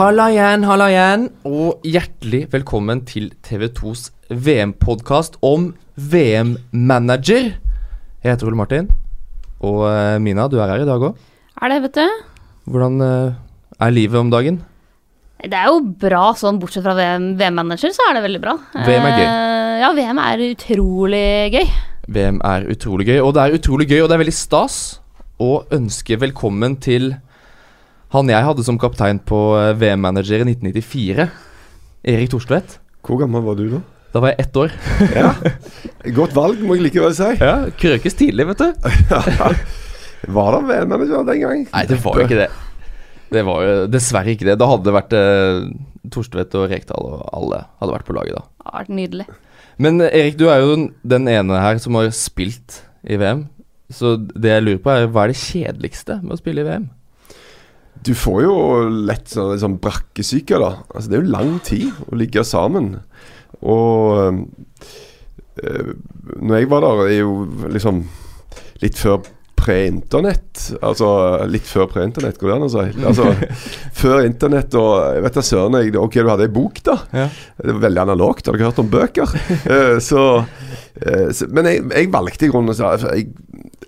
Halla igjen, halla igjen, og hjertelig velkommen til TV2s VM-podkast om VM-manager. Jeg heter Ole Martin, og eh, Mina, du er her i dag òg. Er det, vet du. Hvordan eh, er livet om dagen? Det er jo bra sånn, bortsett fra VM VM-manager, så er det veldig bra. VM er gøy. Eh, ja, VM er utrolig gøy. VM er utrolig gøy, og det er utrolig gøy, og det er veldig stas å ønske velkommen til han jeg hadde som kaptein på eh, VM-manager i 1994. Erik Thorstvedt. Hvor gammel var du da? Da var jeg ett år. Ja, Godt valg, må jeg likevel si. Ja, Krøkes tidlig, vet du. Var det VM-manager den gang? Nei, det var jo ikke det. Det var jo dessverre ikke det. Da hadde det vært eh, Torstvedt og Rekdal og alle hadde vært på laget da. Det har vært nydelig. Men eh, Erik, du er jo den- den ene her som har spilt i VM. Så det jeg lurer på, er hva er det kjedeligste med å spille i VM? Du får jo lett sånn, sånn brakkesyke, da. Altså, det er jo lang tid å ligge sammen. Og øh, Når jeg var der, er jo liksom litt før pre-internett. Altså litt før pre-internett, går det an å si? Altså Før internett og Jeg vet da søren jeg Ok, du hadde ei bok, da. Ja. Det var veldig analogt. Har dere hørt om bøker? Uh, så, uh, så Men jeg, jeg valgte i grunnen så Jeg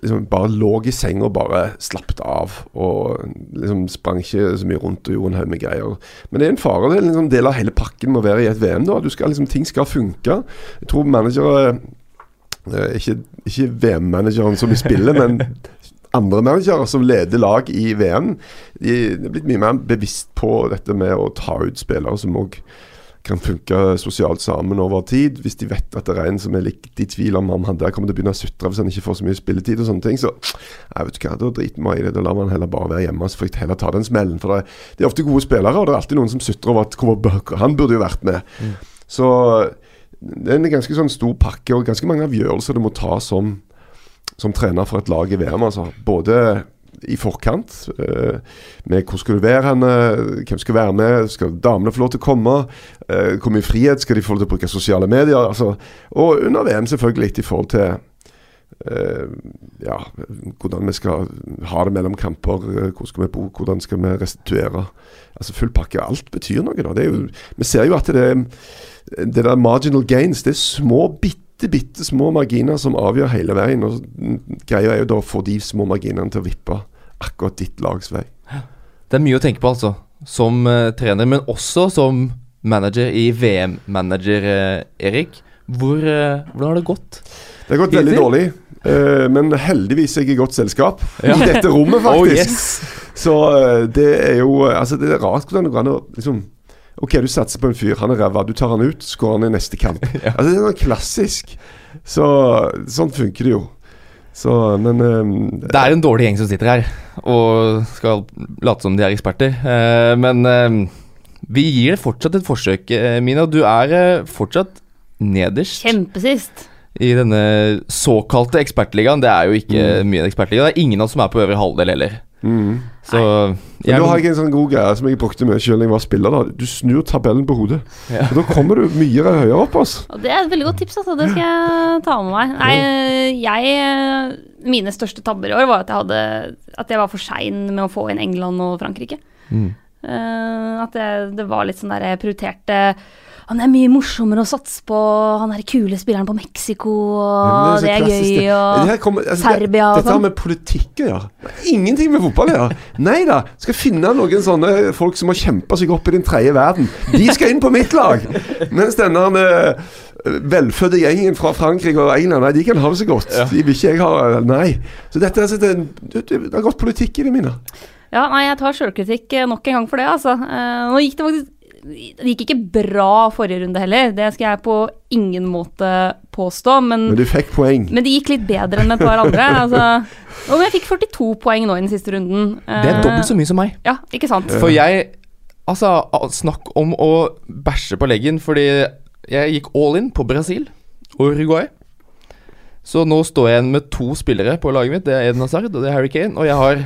liksom bare lå i senga og bare slappet av. Og liksom sprang ikke så mye rundt og gjorde en haug med greier. Men det er en fare. Det er liksom del av hele pakken med å være i et VM. da Du skal liksom Ting skal funke. Jeg tror managere eh, Ikke, ikke VM-manageren som vi spiller, men andre managere som leder lag i VM, de de er blitt mye mer bevisst på dette med å ta ut spillere som òg kan funke sosialt sammen over tid. Hvis de vet at det er en som er litt i tvil om om han der kommer til å begynne å sutre hvis han ikke får så mye spilletid og sånne ting, så jeg vet ikke hva, da driter man i det. Da lar man heller bare være hjemme. Så får jeg heller ta den smellen. For det er, ofte gode spillere, og det er alltid noen som sutrer over at han burde jo vært med. Så det er en ganske sånn stor pakke og ganske mange avgjørelser du må ta som, som trener for et lag i VM. Altså. Både i forkant, eh, med hvor skal du være henne, hvem skal være med, skal damene få lov til å komme, eh, hvor mye frihet skal de få lov til å bruke sosiale medier, altså, og under VM selvfølgelig i forhold til eh, ja, hvordan vi skal ha det mellom kamper, hvor skal vi bo, hvordan skal vi restituere. Altså full pakke. Alt betyr noe. da. Er jo, vi ser jo at det, det der marginal gains, det er små, bitte, bitte små marginer som avgjør hele veien. og Greia er jo da å få de små marginene til å vippe akkurat ditt lags vei. Det er mye å tenke på, altså. Som uh, trener, men også som manager i VM-manager, uh, Erik. Hvor, uh, hvordan har det gått? Det har gått veldig dårlig, eh, men heldigvis er jeg i godt selskap Ja. i dette rommet, Oh, faktisk. yes. Så eh, det er jo Altså, det er rart hvordan det går an å liksom Ok, du satser på en fyr, han er ræva. Du tar han ut, skårer han i neste kamp. Altså, Det er noe klassisk. Så sånn funker det jo. Så, men uh, Det er en dårlig gjeng som sitter her og skal late som de er eksperter. Uh, men uh, vi gir det fortsatt et forsøk, eh, Mina. Du er eh, fortsatt nederst Kjempesist. i denne såkalte ekspertligaen. Det er jo ikke mye en ekspertliga. Det er ingen av oss som er på øvre halvdel heller. Mm. Så jeg, da har jeg en sånn god greie som jeg brukte mye selv da jeg var spiller. da Du snur tabellen på hodet. Ja. Og Da kommer du mye høyere opp. Altså. Det er et veldig godt tips, altså. Det skal jeg ta med meg. Nei, jeg Mine største tabber i år var at jeg hadde At jeg var for sein med å få inn England og Frankrike. Mm. Uh, at det, det var litt sånn der jeg prioriterte Han er mye morsommere å satse på han er kule spilleren på Mexico, og Ja, det er, så klassisk, gøy, og Det kommer- altså, Serbia og sånn. Dette har sånn. med politikk å gjøre. Ingenting med fotball å gjøre. Nei da. Skal finne noen sånne folk som har kjempa seg opp i den tredje verden. De skal inn på mitt lag! Mens denne eh, velfødde gjengen fra Frankrike og England, nei, de kan ha det så godt. De vil ikke jeg ha. Nei. Så dette er altså, det, det, det har gått politikk i det mine. Ja, nei, jeg tar sjølkritikk eh, nok en gang for det, altså. Eh, nå gikk det faktisk Det gikk ikke bra forrige runde heller, det skal jeg på ingen måte påstå, men, Men du fikk poeng. men det gikk litt bedre enn et par andre. Altså. Og jeg fikk 42 poeng nå i den siste runden. det er dobbelt så mye som meg. Ja, ikke sant? For jeg Altså, snakk om å bæsje på leggen, fordi jeg gikk all in på Brasil og Uruguay. Så nå står jeg igjen med to spillere på laget mitt. Det er Eden Hazard og det er Harry Kane. Og jeg har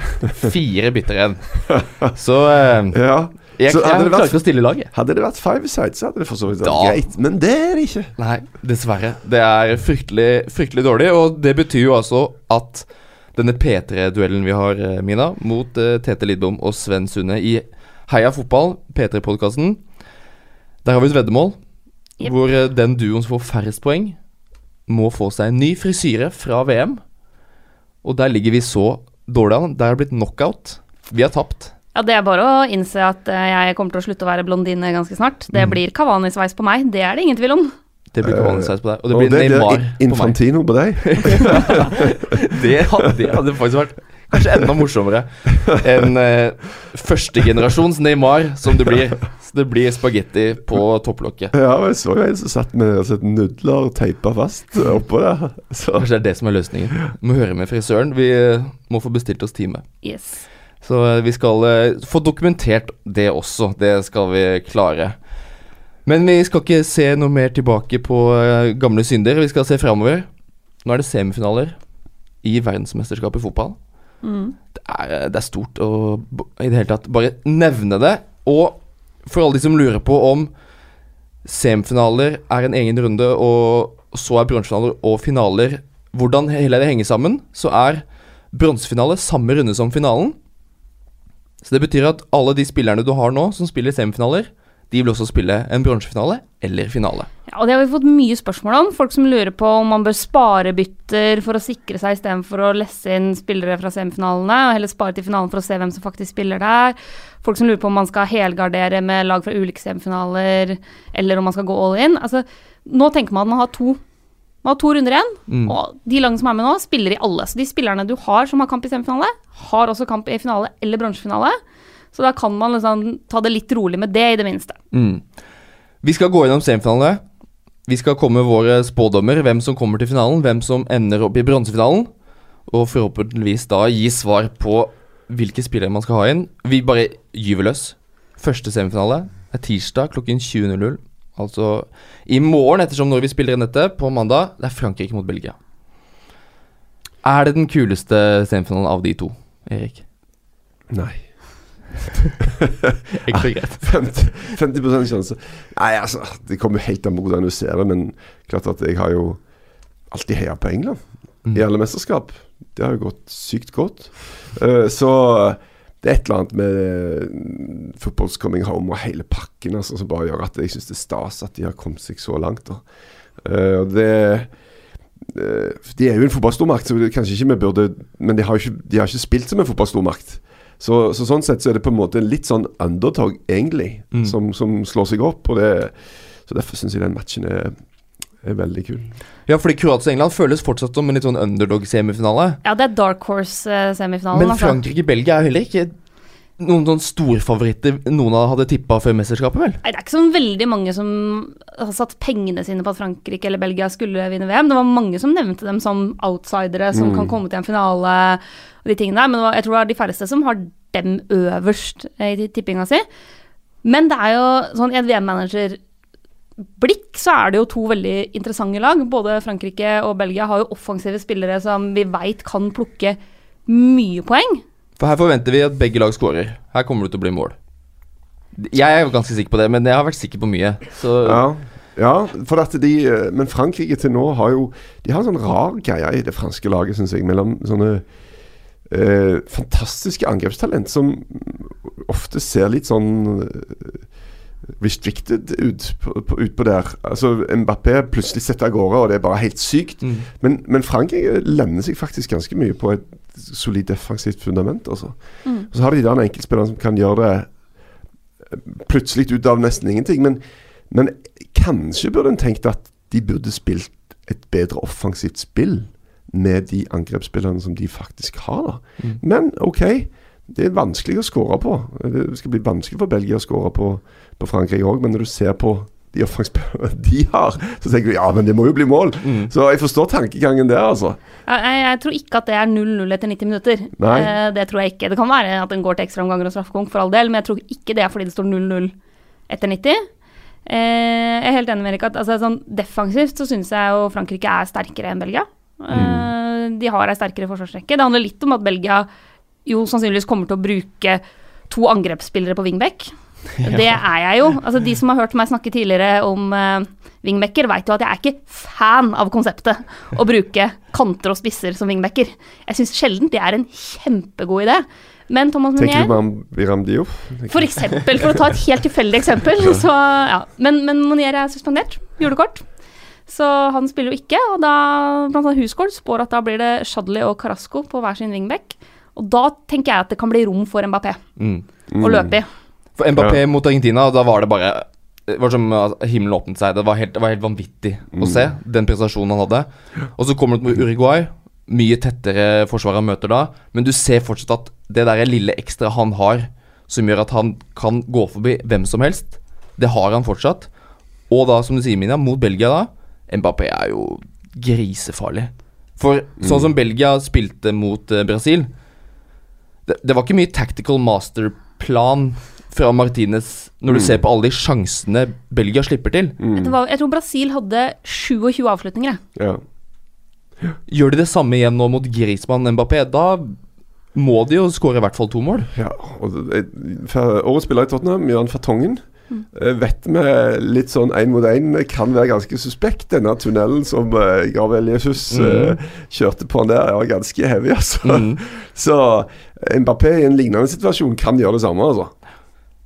fire bytter igjen. Så eh, Ja. Jeg, Så jeg, vært- klarer ikke å stille laget. Hadde det vært five sides, hadde det for så vidt vært greit. Men det er det ikke. Nei, dessverre. Det er fryktelig, fryktelig dårlig. Og det betyr jo altså at denne P3-duellen vi har, eh, Mina, mot uh, Tete Lidbom og Sven Sunde i Heia fotball, P3-podkasten. Der har vi et veddemål yep. hvor uh, den duoen som får færrest poeng, må få seg en ny frisyre fra VM. Og der ligger vi så dårlig an. Der har det blitt knockout. Vi har tapt. Ja, Det er bare å innse at eh, jeg kommer til å slutte å være blondine ganske snart. Det Mm. blir Kavani-sveis på meg, det er det ingen tvil om. Det blir Kavani-sveis på deg. Og det Og blir blir Neymar I- på meg. Infantino på deg. Det hadde, det hadde faktisk vært kanskje enda morsommere enn eh, førstegenerasjons Neymar, som det blir. Så det blir spagetti på topplokket. Ja, jeg så jo en som satt med altså, nudler teipa fast oppå der. Så Kanskje det er det som er løsningen. Vi må høre med frisøren. Vi eh, må få bestilt oss time. Yes. Så eh, vi skal eh, få dokumentert det også. Det skal vi klare. Men vi skal ikke se noe mer tilbake på eh, gamle synder. Vi skal se framover. Nå er det semifinaler i verdensmesterskapet i fotball. Mm. Det er, det er stort å i det hele tatt bare nevne det. Og for alle de som lurer på om semifinaler er en egen runde, og så er bronsefinaler og finaler Hvordan hele det henger sammen, så er bronsefinale samme runde som finalen. Så det betyr at alle de spillerne du har nå, som spiller semifinaler, de vil også spille en bronsefinale eller finale. Ja, og det har vi fått mye spørsmål om. Folk som lurer på om man bør spare bytter for å sikre seg istedenfor å lesse inn spillere fra semifinalene, og heller spare til finalen for å se hvem som faktisk spiller der. Folk som lurer på om man skal helgardere med lag fra ulike semifinaler, eller om man skal gå all in. Altså, nå tenker man at man har to, man har to runder igjen, Mm. og de lagene som er med nå, spiller i alle. Så de spillerne du har som har kamp i semifinale, har også kamp i finale eller bronsefinale. Så da kan man liksom ta det litt rolig med det, i det minste. Mm. Vi skal gå gjennom semifinalene. Vi skal komme med våre spådommer, hvem som kommer til finalen, hvem som ender opp i bronsefinalen. Og forhåpentligvis da gi svar på hvilke spillere man skal ha inn. Vi bare gyver løs. Første semifinale er tirsdag klokken 20.00. Altså i morgen, ettersom når vi spiller inn dette, på mandag. Det er Frankrike mot Belgia. Er det den kuleste semifinalen av de to, Erik? Nei. Og greit. 50, 50 sjanse. Nei, altså, det kommer helt an på hvordan du ser det, men klart at jeg har jo alltid heia på England Mm. i alle mesterskap. Det har jo gått sykt godt. Uh, så det er et eller annet med uh, football's coming home og hele pakken altså, som bare gjør at jeg syns det er stas at de har kommet seg så langt. Uh, og det uh, De er jo en fotballstormakt, så kanskje ikke vi burde Men de har ikke, de har ikke spilt som en fotballstormakt. Så, så sånn sett så er det på en måte litt sånn underdog, egentlig, Mm. som, som slår seg opp. Det, så derfor syns jeg den matchen er, er veldig kul. Ja, fordi Kroatia og England føles fortsatt som en litt sånn underdog-semifinale. Ja, det er dark horse-semifinalen. Men altså. Frankrike-Belgia er heller ikke noen sånn storfavoritter noen hadde tippa før mesterskapet, vel? Nei, det er ikke sånn veldig mange som har satt pengene sine på at Frankrike eller Belgia skulle vinne VM. Det var mange som nevnte dem som outsidere som Mm. kan komme til en finale og de tingene der, men jeg tror det er de færreste som har dem øverst i tippinga si. Men det er jo sånn i et VM-manager-blikk så er det jo to veldig interessante lag. Både Frankrike og Belgia har jo offensive spillere som vi veit kan plukke mye poeng. For her forventer vi at begge lag skårer. Her kommer det til å bli mål. Jeg er jo ganske sikker på det, men jeg har vært sikker på mye. Så Ja, ja for at de eh, Men Frankrike til nå har jo De har en sånn rar greie i det franske laget, syns jeg, mellom sånne eh, fantastiske angrepstalent som ofte ser litt sånn eh, restricted ut på, på, utpå der. Altså Mbappé plutselig setter av gårde, og det er bare helt sykt. mm. Men, men Frankrike lemner seg faktisk ganske mye på et solid defensivt fundament. Altså. Mm. Og så har de der enkeltspillerne som kan gjøre det eh, plutselig ut av nesten ingenting. Men, men kanskje burde en tenkt at de burde spilt et bedre offensivt spill med de angrepsspillerne som de faktisk har. da. Mm. Men OK, det er vanskelig å skåre på. Det skal bli vanskelig for Belgia å skåre på, på Frankrike òg, men når du ser på de offensivspillerne de har, så tenker du ja, men det må jo bli mål. Mm. Så jeg forstår tankegangen der, altså. Jeg, jeg, jeg tror ikke at det er 0-0 etter 90 minutter. Nei. Eh, det tror jeg ikke. Det kan være at den går til ekstraomganger og straffekonk for all del, men jeg tror ikke det er fordi det står 0-0 etter 90. Eh, jeg er helt enig med Erik at altså, sånn defensivt så syns jeg jo Frankrike er sterkere enn Belgia. Mm. de har ei sterkere forsvarsrekke. Det handler litt om at Belgia jo sannsynligvis kommer til å bruke to angrepsspillere på wingback. Det er jeg jo. Altså, de som har hørt meg snakke tidligere om uh, wingbacker, veit jo at jeg er ikke fan av konseptet å bruke kanter og spisser som wingbacker. Jeg syns sjelden det er en kjempegod idé. Men Thomas Tenker du på Am- Biram Diop? For eksempel, for å ta et helt tilfeldig eksempel. Så, ja. Men, men Monier er suspendert. Julekort. Så han spiller jo ikke, og da blant annet Husgård spår at da blir det Shadley og Carasco på hver sin wingback. Og da tenker jeg at det kan bli rom for Mbappé Mm. å løpe i. For Mbappé Ja. mot Argentina, da var det bare Det var som himmelen åpnet seg. Det var helt, det var helt vanvittig å se den prestasjonen han hadde. Og så kommer du mot Uruguay. Mye tettere forsvar han møter da, men du ser fortsatt at det der lille ekstra han har, som gjør at han kan gå forbi hvem som helst, det har han fortsatt. Og da, som du sier, Mina, mot Belgia da Mbappé er jo grisefarlig. For sånn som Belgia spilte mot uh, Brasil det, det var ikke mye tactical masterplan fra Martinez når du ser på alle de sjansene Belgia slipper til. Mm. var, jeg tror Brasil hadde 27 avslutninger. jeg. Ja. Gjør de det samme igjen nå mot Griezmann Mbappé, da må de jo skåre i hvert fall to mål. Ja, og Årets spiller i Tottenham, Jan Fartongen, mm. vet vi litt sånn én mot én kan være ganske suspekt. Denne tunnelen som uh, Gabriel Jesus eh, kjørte på han der, er ganske heavy, altså. Mm. Så Mbappé i en lignende situasjon kan gjøre det samme, altså.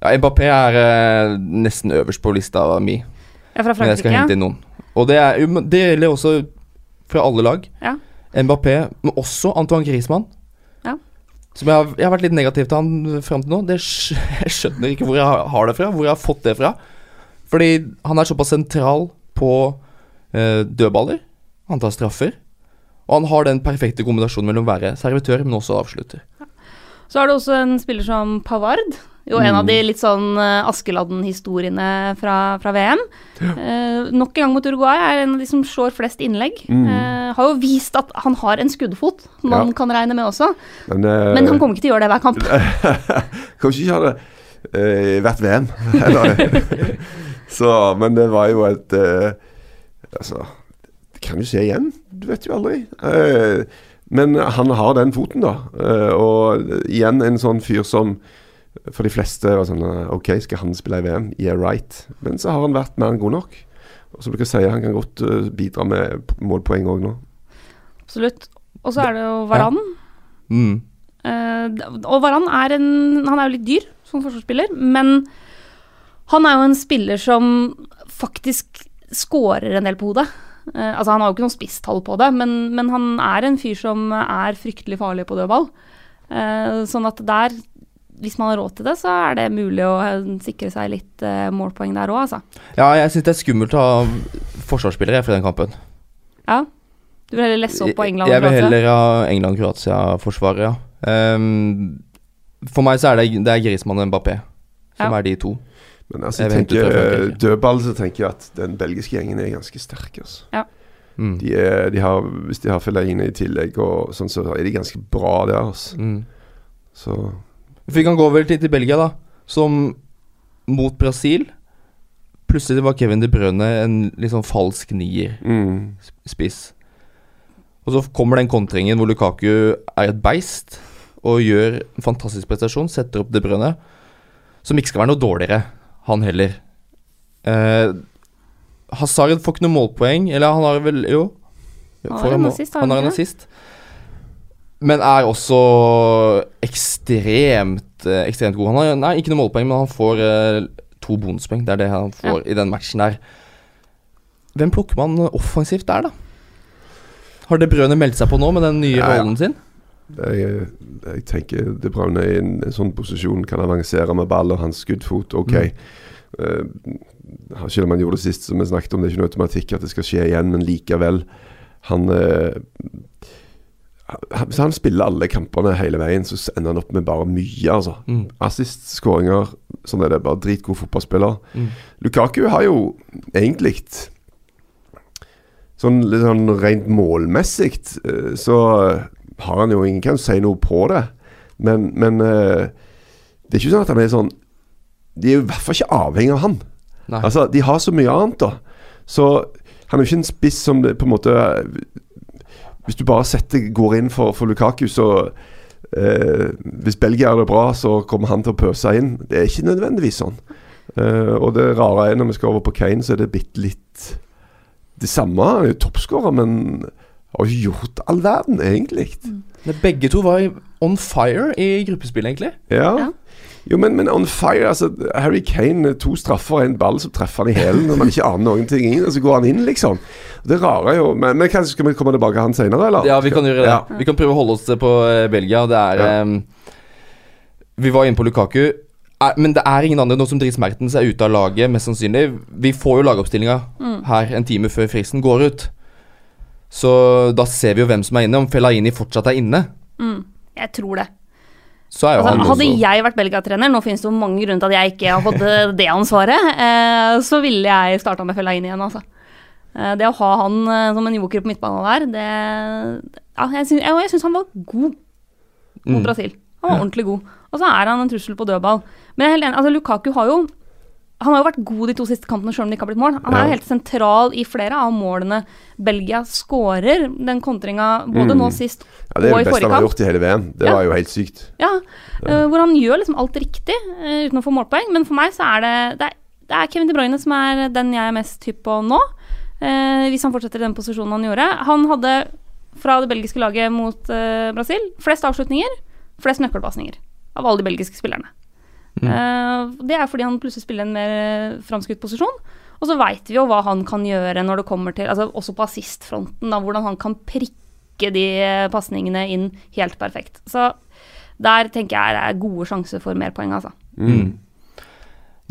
Ja, Mbappé er eh, nesten øverst på lista mi, Ja, fra men jeg skal Frankrike. hente inn noen. Og det, er, jo, men det gjelder også fra alle lag. Ja. Mbappé, men også Antoine Griezmann. Ja. Som jeg har, jeg har vært litt negativ til han fram til nå. Det, skj- jeg skjønner ikke hvor jeg har- har det fra, hvor jeg har fått det fra. Fordi han er såpass sentral på eh, dødballer. Han tar straffer. Og han har den perfekte kombinasjonen mellom å være servitør, men også avslutter. Så er det også en spiller som Pavard. Jo, en av de litt sånn uh, Askeladden-historiene fra, fra VM. Eh, nok en gang mot Uruguay er en av de som slår flest innlegg. Eh, har jo vist at han har en skuddfot, man Ja. kan regne med også. Men, uh, Men han kommer ikke til å gjøre det hver kamp. Kanskje ikke hadde uh, vært VM. Så, men det var jo et eh, Altså, det kan jo skje igjen. Du vet jo aldri. Eh, men han har den foten, da. Eh, og igjen en sånn fyr som for de fleste var sånn eh, OK, skal han spille i VM? Yeah, right. Men så har han vært mer enn god nok. Og som dere sier, han kan godt eh, bidra med målpoeng òg nå. Absolutt. Og så er det jo Varan. Mm. Uh, og Varan er en Han er jo litt dyr som forsvarsspiller, men han er jo en spiller som faktisk scorer en del på hodet. Uh, altså Han har jo ikke noe spisstall på det, men, men han er en fyr som er fryktelig farlig på dødball. Uh, sånn at der, hvis man har råd til det, så er det mulig å eh, sikre seg litt uh, målpoeng der òg, altså. Ja, jeg syns det er skummelt å ha forsvarsspillere for den kampen. Ja. Du vil heller lesse opp på England? Jeg vil heller ha England-Kroatia-forsvaret, ja. Um, for meg så er det, det er Grismann og Mbappé som Ja. er de to. Men altså, Jeg jeg tenker fra eh, dødball, så tenker jeg at den belgiske gjengen er ganske sterk. altså. Mm. De er, de har, hvis de har Fellaini i tillegg, og sånn, så er de ganske bra der. Altså. Mm. Så Vi kan gå over til, til Belgia, da. Som mot Brasil Plutselig var Kevin De Brønne en litt sånn falsk nier-spiss. mm, Og så kommer den kontringen hvor Lukaku er et beist og gjør en fantastisk prestasjon. Setter opp De Brønne, som ikke skal være noe dårligere, han heller. Eh, Hazard får ikke noe målpoeng, eller han har vel Jo. Han har en nazist assist, har han han har en ikke? assist. Men er også ekstremt eh, Ekstremt god. Han har nei, ikke noe målpoeng, men han får uh, to bonuspoeng. Det er det han får i den matchen der. Hvem plukker man offensivt der, da? Har De Brøne meldt seg på nå med den nye Ja, ja. rollen sin? jeg, jeg tenker De Bruyne er i en, en sånn posisjon, kan avansere med ball og hans skuddfot. Ok. Eh, selv om han gjorde det sist, som vi snakket om, det er ikke noe automatikk at det skal skje igjen, men likevel. Han uh, han- Hvis han spiller alle kampene hele veien, så ender han opp med bare mye, altså. Mm. Assist, skåringer, sånn er det. Bare dritgod fotballspiller. Mm. Lukaku har jo egentlig Sånn litt sånn rent målmessig eh, så har han jo Ingen kan si noe på det. Men, men eh, det er ikke sånn at han er sånn De er jo i hvert fall ikke avhengig av han. Nei. Altså, De har så mye annet, da. Så han er jo ikke en spiss som det på en måte Hvis du bare setter, går inn for, for Lukaku, så eh, Hvis Belgia gjør det bra, så kommer han til å pøse inn. Det er ikke nødvendigvis sånn. Eh, og det rare er når vi skal over på Kane, så er det bitte litt det samme. Han er jo toppskårer, men har ikke gjort all verden, egentlig. Men Begge to var on fire i gruppespillet, egentlig. Ja. Ja. Jo, men, men on fire altså, Harry Kane, to straffer og en ball som treffer han i hælen når man ikke aner noen ting, og så går han inn, liksom. Det rare jo Men, men kanskje skal vi komme tilbake til han senere, eller? Ja, vi kan gjøre det. Ja. Vi kan prøve å holde oss på eh, Belgia. Det er Ja. um, Vi var inne på Lukaku. Er, men det er ingen andre nå som Dries Mertens er ute av laget, mest sannsynlig. Vi får jo lagoppstillinga her en time før fristen går ut. Så da ser vi jo hvem som er inne. Om Fellaini fortsatt er inne, Mm, jeg tror det. Altså, han hadde jeg vært Belgia-trener, nå finnes det jo mange grunner til at jeg ikke har fått det- ansvaret, eh, så ville jeg starta med Fellaini igjen, altså. Eh, det å ha han eh, som en joker på midtbanen der, det Ja, jeg syns, jeg, jeg syns han var god mot Mm. Brasil. Han var ordentlig god. Og så er han en trussel på dødball. Men jeg er helt enig, altså Lukaku har jo han har jo vært god de to siste kampene, selv om det ikke har blitt mål. Han er jo helt sentral i flere av målene Belgia skårer. Den kontringa både Mm. nå sist Ja, det er og i det beste han har gjort i hele VM. Det Ja. var jo helt sykt. Ja, uh, hvor han gjør liksom alt riktig uh, uten å få målpoeng. Men for meg så er det Det er, det er Kevin De Bruyne som er den jeg er mest hypp på nå. Uh, hvis han fortsetter i den posisjonen han gjorde. Han hadde fra det belgiske laget mot Brasil flest avslutninger, flest nøkkelpasninger av alle de belgiske spillerne. Eh, det er fordi han plutselig spiller en mer eh, framskutt posisjon. Og så veit vi jo hva han kan gjøre når det kommer til altså Også på assistfronten, da, hvordan han kan prikke de eh, pasningene inn helt perfekt. Så der tenker jeg det er gode sjanser for mer poeng, altså. Mm.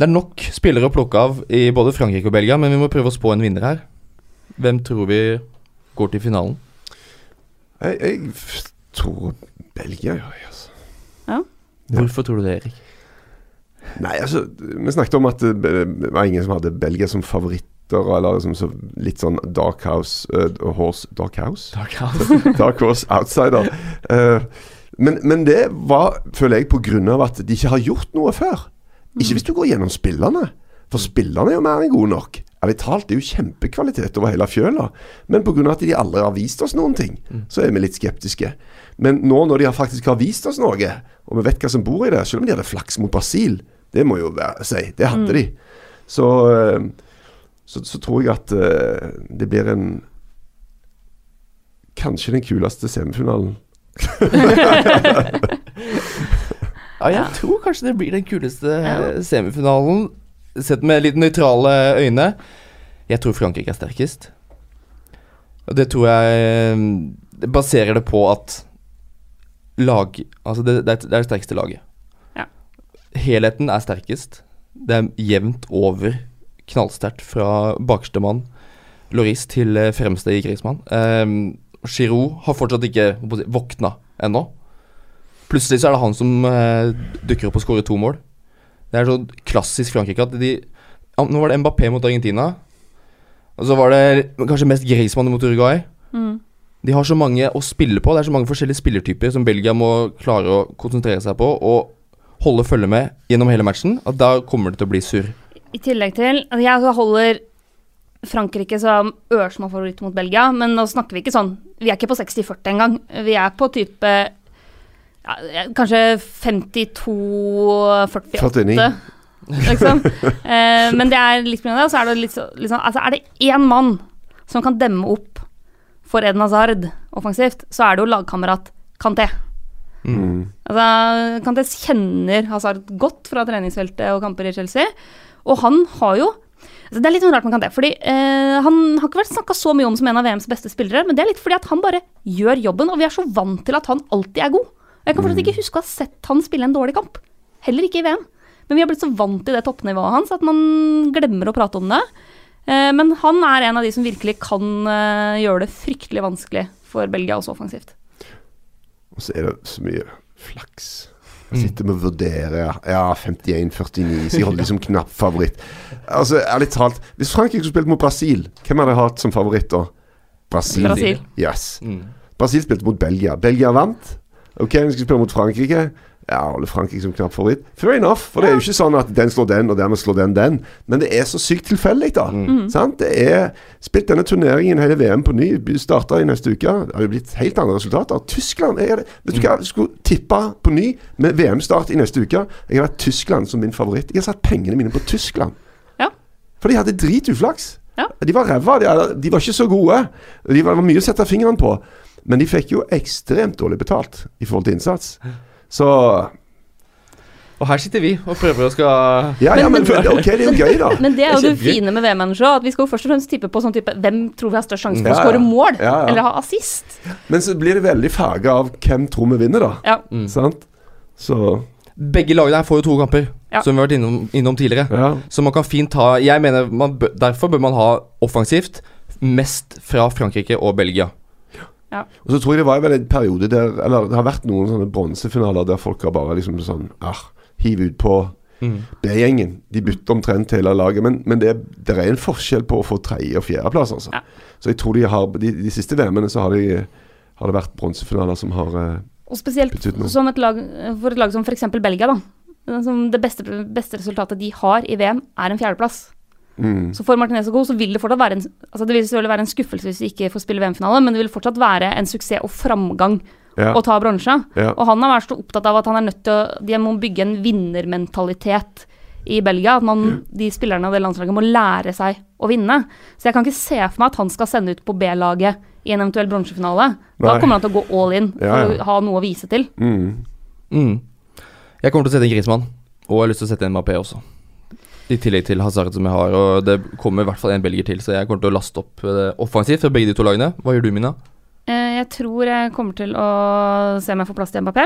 Det er nok spillere å plukke av i både Frankrike og Belgia, men vi må prøve å spå en vinner her. Hvem tror vi går til finalen? Jeg, jeg tror Belgia altså. Ja. Hvorfor tror du det, Erik? Nei, altså, vi snakket om at det det var ingen som hadde Belgia som favoritter, eller liksom så litt sånn Dark House uh, Horse Dark House? Dark Horse Outsider. Uh, men, men det var, føler jeg, av at de ikke har gjort noe før. Ikke hvis du går gjennom spillerne. For spillerne er jo mer enn gode nok. Ærlig talt, det er jo kjempekvalitet over hele fjøla. Men pga. at de aldri har vist oss noen ting, så er vi litt skeptiske. Men nå når de faktisk har vist oss noe, og vi vet hva som bor i det, selv om de hadde flaks mot Brasil, det må jo være si, det hadde de. Så, eh, så, så tror jeg at eh, det blir en Kanskje den kuleste semifinalen. Ja, jeg tror kanskje det blir den kuleste Ja. eh, semifinalen. Sett med litt nøytrale øyne. Jeg tror Frankrike er sterkest. Og det tror jeg det baserer det på at lag Altså, det, er, det er det sterkeste laget. Helheten er sterkest. Det er jevnt over knallsterkt fra bakerste mann, Loris, til eh, fremste i Griezmann. Um, Giroud har fortsatt ikke si, våkna ennå. Plutselig så er det han som eh, dukker opp og skårer to mål. Det er så klassisk Frankrike at de ja, Nå var det Mbappé mot Argentina. Og så var det kanskje mest Griezmann mot Uruguay. Mm. De har så mange å spille på. Det er så mange forskjellige spillertyper som Belgia må klare å konsentrere seg på og holde følge med gjennom hele matchen. At da kommer det til å bli surr. I tillegg til altså Jeg holder Frankrike som ørsmå favoritt mot Belgia, men nå snakker vi ikke sånn Vi er ikke på 60-40 engang. Vi er på type ja, kanskje 52-48. Liksom. Eh, men det er litt pga. det, og så er det litt, så- litt sånn Altså, er det én mann som kan demme opp for Eden Hazard offensivt, så er det jo lagkamerat Kanté. Mm. Altså, Kanté kjenner Hazard godt fra treningsfeltet og kamper i Chelsea. Og han har jo altså Det er litt sånn rart kan det fordi eh, han har ikke vært snakka så mye om som en av VMs beste spillere, men det er litt fordi at han bare gjør jobben, og vi er så vant til at han alltid er god. Jeg kan fortsatt ikke huske å ha sett han spille en dårlig kamp. Heller ikke i VM. Men vi har blitt så vant til det toppnivået hans at man glemmer å prate om det. Eh, men han er en av de som virkelig kan eh, gjøre det fryktelig vanskelig for Belgia, også offensivt. Og så er det så mye flaks. Mm. Jeg sitter med å vurdere Ja, 51-49, så jeg holder liksom knapp favoritt. Altså, ærlig talt, hvis Frankrike skulle spilt mot Brasil, hvem hadde jeg hatt som favoritt da? Brasil. Brasil. Yes. Mm. Brasil spilte mot Belgia. Belgia vant. Ok, vi skal spille mot Frankrike. Ja, holder Frankrike som knapp favoritt. Fair enough, for det er jo ikke sånn at den slår den, og dermed slår den den. Men det er så sykt tilfeldig, da. Sant? Det er Spilt denne turneringen hele VM på ny. Starta i neste uke. Det har jo blitt helt andre resultater. Tyskland er det, Vet du hva, jeg skulle tippa på ny med VM-start i neste uke. Jeg har hatt Tyskland som min favoritt. Jeg har satt pengene mine på Tyskland. Ja. For de hadde drituflaks. Ja. De var ræva. De, de var ikke så gode. De var, det var mye å sette fingeren på. Men de fikk jo ekstremt dårlig betalt i forhold til innsats. Så Og her sitter vi og prøver å skal Ja, ja, men ok, det er jo gøy, da. Men det er jo Det er det fine med VM-manager òg, at vi skal jo først og fremst tippe på sånn type Hvem tror vi har størst sjanse for Ja, å ja. skåre mål? Ja, ja. Eller ha assist? Men så blir det veldig farga av hvem tror vi vinner, da. Ja. Mm. Sant? Så Begge lagene her får jo to kamper, Ja. som vi har vært innom, innom tidligere. ja. Så man kan fint ha Jeg mener man bør, Derfor bør man ha offensivt mest fra Frankrike og Belgia. Og så tror jeg det var vel en periode der Eller det har vært noen sånne bronsefinaler der folk har bare liksom sånn ah, Hiv ut på B-gjengen. De bytter omtrent hele laget. Men, men det, det er en forskjell på å få tredje- og fjerdeplass, altså. Ja. Så jeg tror de har De, de siste VM-ene så har, de, har det vært bronsefinaler som har eh, Og spesielt betydd noe. som et lag, for et lag som f.eks. Belgia, da. Som det beste, beste resultatet de har i VM, er en fjerdeplass. Mm. Så for Martinez og Co. så vil det fortsatt være en Altså det vil selvfølgelig være en skuffelse hvis vi ikke får spille VM-finale, men det vil fortsatt være en suksess og framgang Ja. å ta bronse. Ja. Og han har vært så opptatt av at han er nødt til å De må bygge en vinnermentalitet i Belgia. At man, de spillerne av det landslaget må lære seg å vinne. Så jeg kan ikke se for meg at han skal sende ut på B-laget i en eventuell bronsefinale. Da kommer han til å gå all in Ja, ja. å ha noe å vise til. Mm. Mm. Jeg kommer til å sette inn Griezmann, og jeg har lyst til å sette inn Mapé også. I tillegg til Hazard, som jeg har. Og det kommer i hvert fall en belgier til, så jeg kommer til å laste opp eh, offensivt fra begge de to lagene. Hva gjør du, Mina? Eh, Jeg tror jeg kommer til å se om jeg får plass til Mbappé.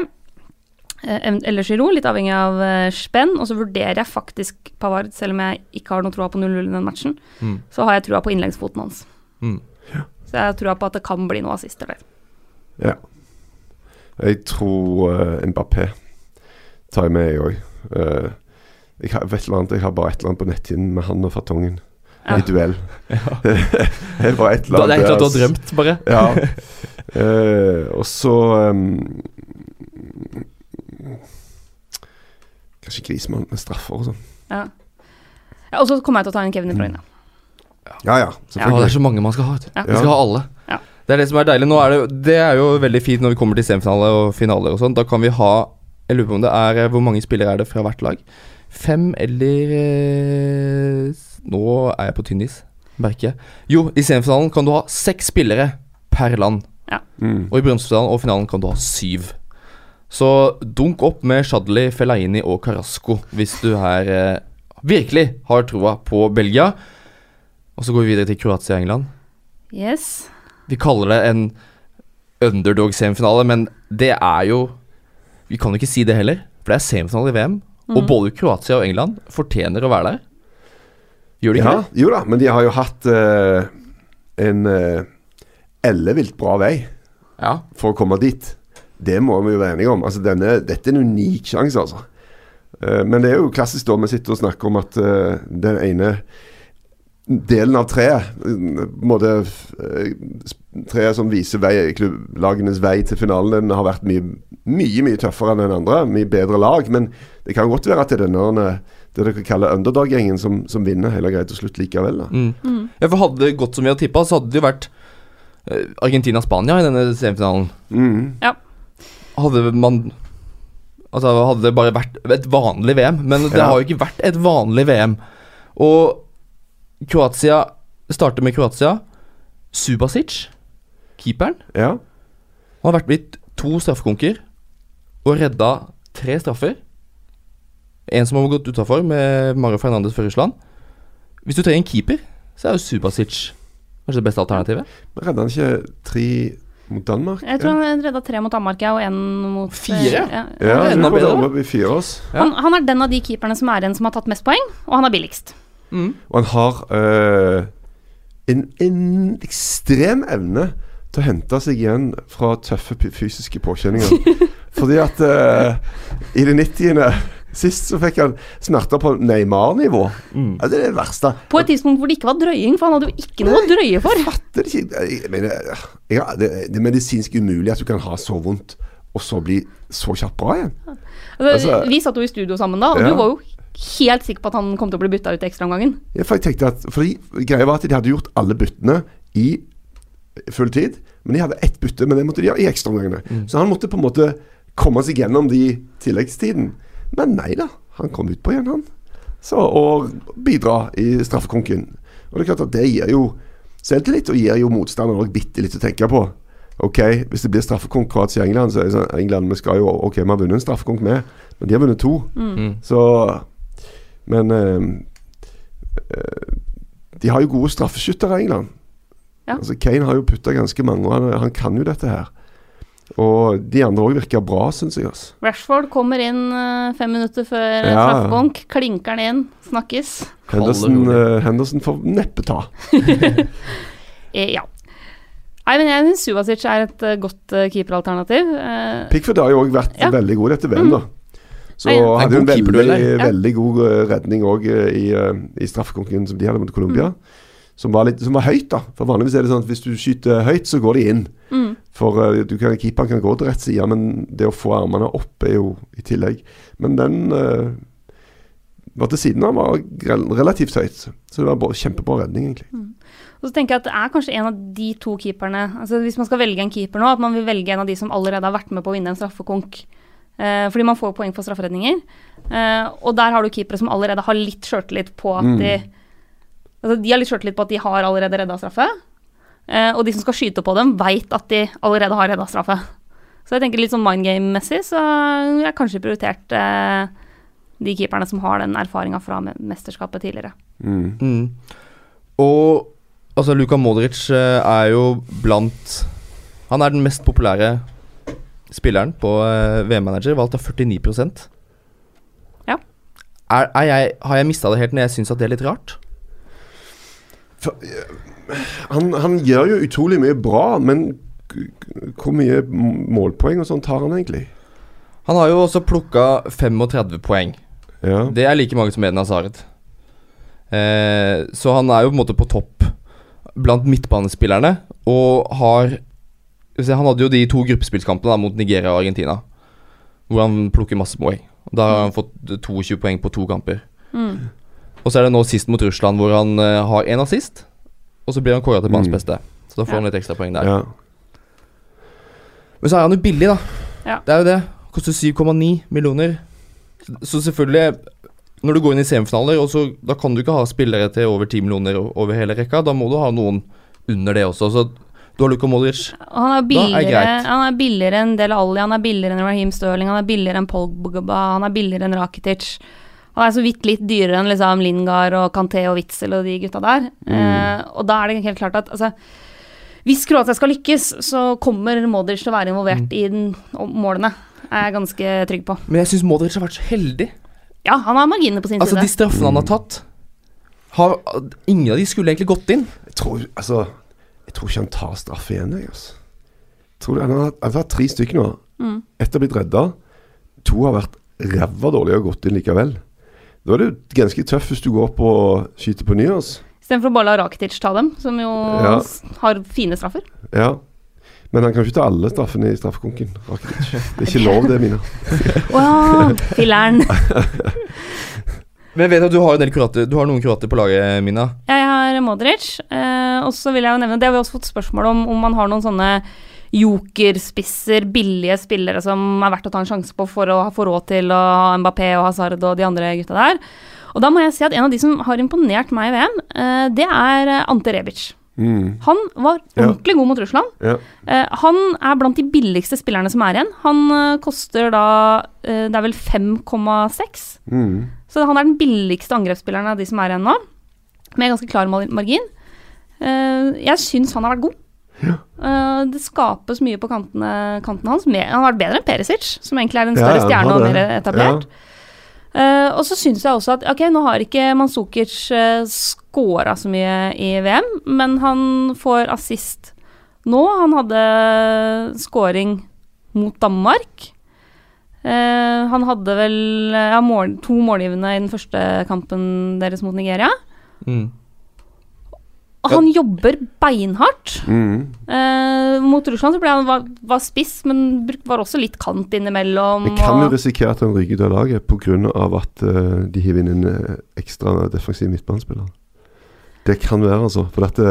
Eh, Eller Giroud, litt avhengig av spenn. Og så vurderer jeg faktisk Pavard, selv om jeg ikke har noe troa på 0-0 i den matchen. Mm. Så har jeg troa på innleggsfoten hans. Mm. Så jeg har troa på at det kan bli noe assister der. Ja. Jeg tror uh, Mbappé tar jeg med, jeg òg. Jeg, har, vet eller annet, jeg har bare et eller annet på netthinnen med han og Fartongen Ja. i duell. det er bare et eller annet det er et helt klart du har drømt, bare. Ja. Uh, og så um, Kanskje Grismann med straffer og sånn. Ja. ja, og så kommer jeg til å ta en Kevin i Bruyne. Ja ja, Ja, det er så mange man skal ha. vet. Ja. Vi skal ha alle. Ja. Det er det som er deilig. Nå er det, det er jo veldig fint når vi kommer til semifinale og finaler og sånn. Da kan vi ha Jeg lurer på om det er eh, Hvor mange spillere er det fra hvert lag? Fem eller eh, Nå er jeg på tynn is, merker jeg. Jo, i semifinalen kan du ha seks spillere per land. Mm. Og i bronsefinalen og finalen kan du ha syv. Så dunk opp med Shadli, Fellaini og Carasco hvis du her eh, virkelig har troa på Belgia. Og så går vi videre til Kroatia og England. Yes. Vi kaller det en underdog-semifinale, men det er jo Vi kan jo ikke si det heller, for det er semifinale i VM. Og Mhm. både Kroatia og England fortjener å være der. Gjør de ikke Ja, jo da, men de har jo hatt uh, en uh, ellevilt bra vei? Ja. for å komme dit. Det må vi jo være enige om. Altså, denne, dette er en unik sjanse, altså. Uh, men det er jo klassisk da vi sitter og snakker om at den ene delen av treet måte eh, Treet som viser vei, lagenes vei til finalen, den har vært mye, mye mye tøffere enn den andre. Mye bedre lag. Men det kan godt være at det er denne det dere kaller underdog-gjengen som, som vinner hele greia til slutt likevel. da Mm. Mm. ja, for hadde det gått som vi hadde tippa, så hadde det jo vært eh, Argentina-Spania i denne semifinalen. Mm. Hadde man Altså hadde det bare vært et vanlig VM, men det Ja. har jo ikke vært et vanlig VM. Og Kroatia starter med Kroatia. Subasic, keeperen, Ja. han har vært blitt to straffekonker og redda tre straffer. En som har gått utafor, med Mario Fernandes for Russland. Hvis du trenger en keeper, så er jo Subasic kanskje det beste alternativet. Men redda han ikke tre mot Danmark? Jeg tror han redda tre mot Danmark ja, og én mot eh, Fire? Ja. Ja. Ja. Han, han er den av de keeperne som er en som har tatt mest poeng, og han er billigst. Mm. Og han har eh, en, en ekstrem evne til å hente seg igjen fra tøffe fysiske påkjenninger. Fordi at eh, i det 90. Sist så fikk han smerter på Neymar-nivå. Mm. Ja, det er det verste. På et tidspunkt hvor det ikke var drøying, for han hadde jo ikke noe å drøye for. Jeg fatter ikke. Jeg mener, ja, det, det er medisinsk umulig at du kan ha så vondt og så bli så kjapt bra igjen. Altså, Altså- vi satt jo i studio sammen da, og Ja. du var jo helt sikker på at han kom til å bli bytta ut i ekstraomgangen. Ja, for jeg tenkte at fordi Greia var at de hadde gjort alle byttene i full tid, men de hadde ett bytte, men det måtte de gjøre i ekstraomgangene. Så han måtte på en måte komme seg gjennom de tilleggstiden. Men nei da, han kom utpå igjen, han. Så, og bidra i straffekonken. Og det er klart at det gir jo selvtillit, og gir jo motstanderen òg bitte litt å tenke på. Ok, Hvis det blir straffekonk Kroatia-England, så er det sånn England, vi skal jo Ok, vi har vunnet en straffekonk med, men de har vunnet to. Mm. Så Men eh, eh, De har jo gode straffeskyttere, England. Ja. Altså Kane har jo putta ganske mange, og han, han kan jo dette her. Og de andre òg virker bra, syns jeg. Altså. Rashford kommer inn eh, fem minutter før Ja, straffekonk, klinker den inn, snakkes. Henderson, eh, Henderson får neppe ta. Eh, ja. Nei, men jeg syns Subasic er et godt uh, keeperalternativ. Eh, Pickford har jo òg vært Ja. veldig god etter dette VM, da. Så Ja, ja. hadde hun veldig. Ja. veldig god eh, redning òg i, eh, i straffekonkurransen som de hadde mot Colombia. Mm. Som, var som var høyt, da. For vanligvis er det sånn at hvis du skyter høyt, så går de inn. mm. For du kan, keeperen kan gå til rett side, men det å få armene opp er jo i tillegg. Men den uh, var til siden av var relativt høyt. Så det var bare kjempebra redning, egentlig. Og så tenker jeg at det er kanskje en av de to keeperne altså Hvis man skal velge en keeper nå, at man vil velge en av de som allerede har vært med på å vinne en straffekonk. Eh, fordi man får poeng for strafferedninger. Eh, og der har du keepere som allerede har litt sjøltillit på at Mm. de Altså de har litt sjøltillit på at de har allerede redda straffe. Eh, og de som skal skyte på dem, veit at de allerede har redda straffe. Så jeg tenker litt sånn mind game-messig, så jeg har kanskje prioritert eh, de keeperne som har den erfaringa fra mesterskapet tidligere. Mm. Mm. Og altså, Luka Modric er jo blant Han er den mest populære spilleren på eh, VM-manager, valgt av 49% Ja. Er, er jeg, har jeg mista det helt når jeg syns at det er litt rart? For, eh, han, han gjør jo utrolig mye bra, men hvor mye målpoeng og sånt har han egentlig? Han har jo også plukka 35 poeng. Ja. Det er like mange som Eden Hazard. Eh, så han er jo på en måte på topp blant midtbanespillerne, og har Han hadde jo de to gruppespillkampene da, mot Nigeria og Argentina, hvor han plukker masse poeng. Da har han fått 22 poeng på to kamper. Mm. Og så er det nå sist mot Russland, hvor han uh, har én assist, og så blir han kåra til banens Mm. beste. Så da får Ja. han litt ekstra poeng der. ja. Men så er han jo billig, da. Ja. Det er jo det. Koster 7,9 millioner. Så- Så selvfølgelig Når du går inn i semifinaler, og så, da kan du ikke ha spillere til over 10 millioner over hele rekka. Da må du ha noen under det også. Så du har Luka Modric. Han er, er billigere, han er billigere enn Del Alli, han er billigere enn Raheem Sterling, han er billigere enn Polgba, han er billigere enn Rakitic. Han er så vidt litt dyrere enn liksom Lingard og Kanté og Witzel og de gutta der. Eh, og da er det helt klart at altså, hvis Kroatia skal lykkes, så kommer Modric til å være involvert i den, målene. Er jeg ganske trygg på. Men jeg syns Modric har vært så heldig. Ja, han har marginene på sin Altså, de straffene han har tatt har, Ingen av de skulle egentlig gått inn. Jeg tror, altså, jeg tror ikke han tar straffe igjen. Jeg, altså. Tror du, han, har, han har hatt tre stykker nå. Mm. Ett har blitt redda. To har vært ræva dårlige og gått inn likevel. Da er det jo ganske tøft hvis du går på og skyter på nyårs. Istedenfor å bare la Rakitic ta dem, som jo Ja. har fine straffer. Ja. Men han kan ikke ta alle straffene i straffekonken. Rakitic. Det er ikke lov, det, Mina. Å ja, filler'n. Men jeg vet at du har, en del kroater, du har noen kroater på laget, Mina. Jeg har Modric, eh, og så vil jeg jo nevne Det har vi også fått spørsmål om, om man har noen sånne jokerspisser, billige spillere som er verdt å ta en sjanse på for å få råd til å ha Mbappé og Hazard og de andre gutta der. Og da må jeg si at en av de som har imponert meg i VM, eh, det er eh, Ante Rebic. Mm. Han var Ja. ordentlig god mot Russland. Ja. Eh, han er blant de billigste spillerne som er igjen. Han eh, koster da eh, Det er vel 5,6. Mm. Så han er den billigste angrepsspilleren av de som er igjen nå, med ganske klar margin. Eh, jeg syns han har vært god. Eh, det skapes mye på kantene, kanten hans. Han har vært bedre enn Perisic, som egentlig er en større ja, stjerne og mer etablert. Eh, og så syns jeg også at ok, nå har ikke Manzukic uh, scora så mye i VM, men han får assist nå. Han hadde scoring mot Danmark. Eh, han hadde vel ja, mål, to målgivende i den første kampen deres mot Nigeria. Mm. han jobber beinhardt. Mm. Uh, mot Russland så ble han var, var spiss, men var også litt kant innimellom. Det kan jo risikere at han rygger ut av laget pga. at uh, de hiver inn en ekstra defensiv midtbanespiller. Det kan være, altså. For dette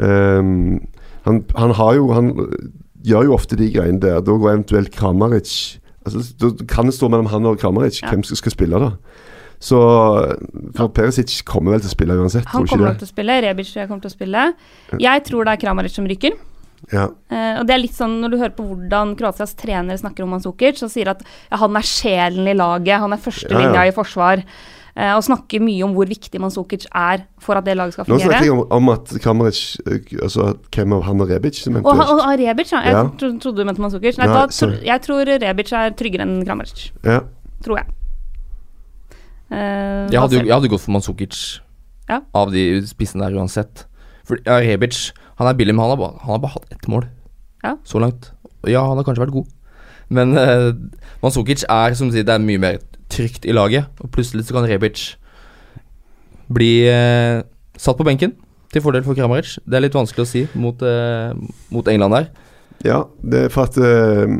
ehm, han, han har jo Han gjør jo ofte de greiene der. Da går eventuelt Kramaric altså, Da kan det stå mellom han og Kramaric Ja. hvem som skal spille, da. Så For Perisic kommer vel til å spille uansett, Han tror kommer ikke nok til å spille. Rebic kommer til å spille. Jeg tror det er Kramaric som ryker. Ja. Uh, og det er litt sånn Når du hører på hvordan Kroatias trener snakker om Manzukic, så sier at ja, han er sjelen i laget, han er førstelinja Ja, ja. i forsvar. Eh, og snakker mye om hvor viktig Manzukic er for at det laget skal fungere. Nå snakker jeg om, om at Kramaric eh, Altså hvem av han og Rebic som Og, eventuelt og, og Rebic, ja. Jeg Ja. tro, trodde du mente Manzukic. Nei, Nei, da, tro, jeg tror Rebic er tryggere enn Kramaric. Ja. Tror jeg. Eh, Jeg hadde, jeg hadde gått for Manzukic Ja. av de spissene der uansett. For ja, Rebic han er billig, men han har bare, han har bare hatt ett mål Ja. så langt. Ja, han har kanskje vært god, men uh, Manzukic er som du sier, det er mye mer trygt i laget. Og plutselig så kan Rebic bli eh, satt på benken til fordel for Kramaric. Det er litt vanskelig å si mot, eh, mot England der. Ja, det er for at eh,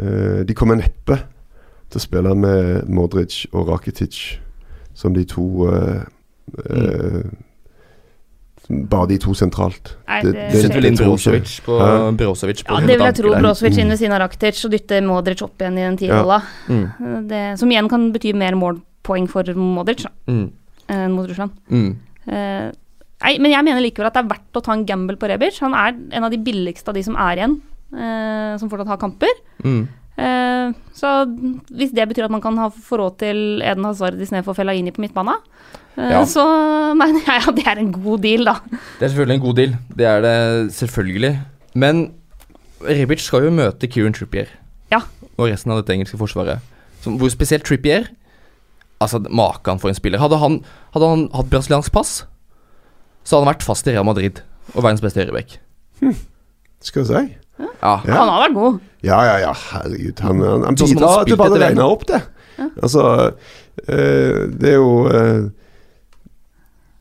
eh, De kommer neppe til å spille med Modric og Rakitic som de to eh, eh, Bare de to sentralt. Nei, det- det, det- vel inn. Brozovic på, Ja. Brozovic på ja, det vil jeg tro. Brosevic Brozovic Mm. inn ved siden av Rakitic og dytte Modric opp igjen i den tierrolla. Mm, Som igjen kan bety mer målpoeng for Modric da, mm, enn mot Russland. mm. Uh, nei, men jeg mener likevel at det er verdt å ta en gamble på Rebic. Han er en av de billigste av de som er igjen, uh, som fortsatt har kamper. Mm. Uh, så hvis det betyr at man kan ha få råd til Eden Hazard istedenfor Fellaini på midtbane, eh, Ja. så mener jeg at det er en god deal, da. Det er selvfølgelig en god deal. Det er det selvfølgelig. Men Rebic skal jo møte Kieran Trippier Ja. og resten av dette engelske forsvaret. Som, hvor spesielt Trippier Altså, maken for en spiller. Hadde han, hadde han hatt brasiliansk pass, så hadde han vært fast i Real Madrid og verdens beste høyreback. Skal vi si? Ja. Ja. Han har vært god. Ja, ja, ja, herregud. Han, han, han Sånn han bidrar til bare å regne opp det. Ja. Altså øh, Det er jo eh,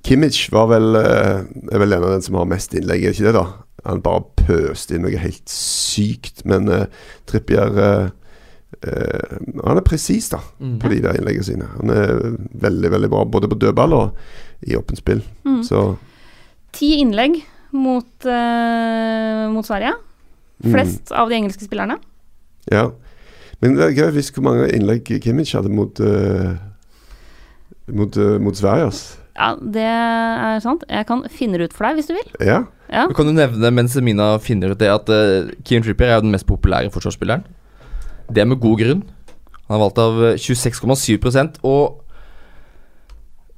Kimmich var vel eh, er vel en av den som har mest innlegg, er ikke det, da? Han bare pøste inn noe helt sykt. Men uh, Trippier uh, uh, Han er presis, da, Mm. på de der innleggene sine. Han er veldig, veldig bra både på dødball og i åpent spill. Mm. Så Ti innlegg mot, mot Sverige. mm, Flest av de engelske spillerne. Ja. Men det er gøy hvis hvor mange innlegg Kimmich hadde mot uh, mot, mot Sverige. ass. Ja, det er sant. Jeg kan finne det ut for deg hvis du vil. Ja. Ja. Du kan jo nevne mens Mina finner ut det, at uh, Kieran Trippier er jo den mest populære forsvarsspilleren. Det er med god grunn. Han er valgt av eh, 26,7% og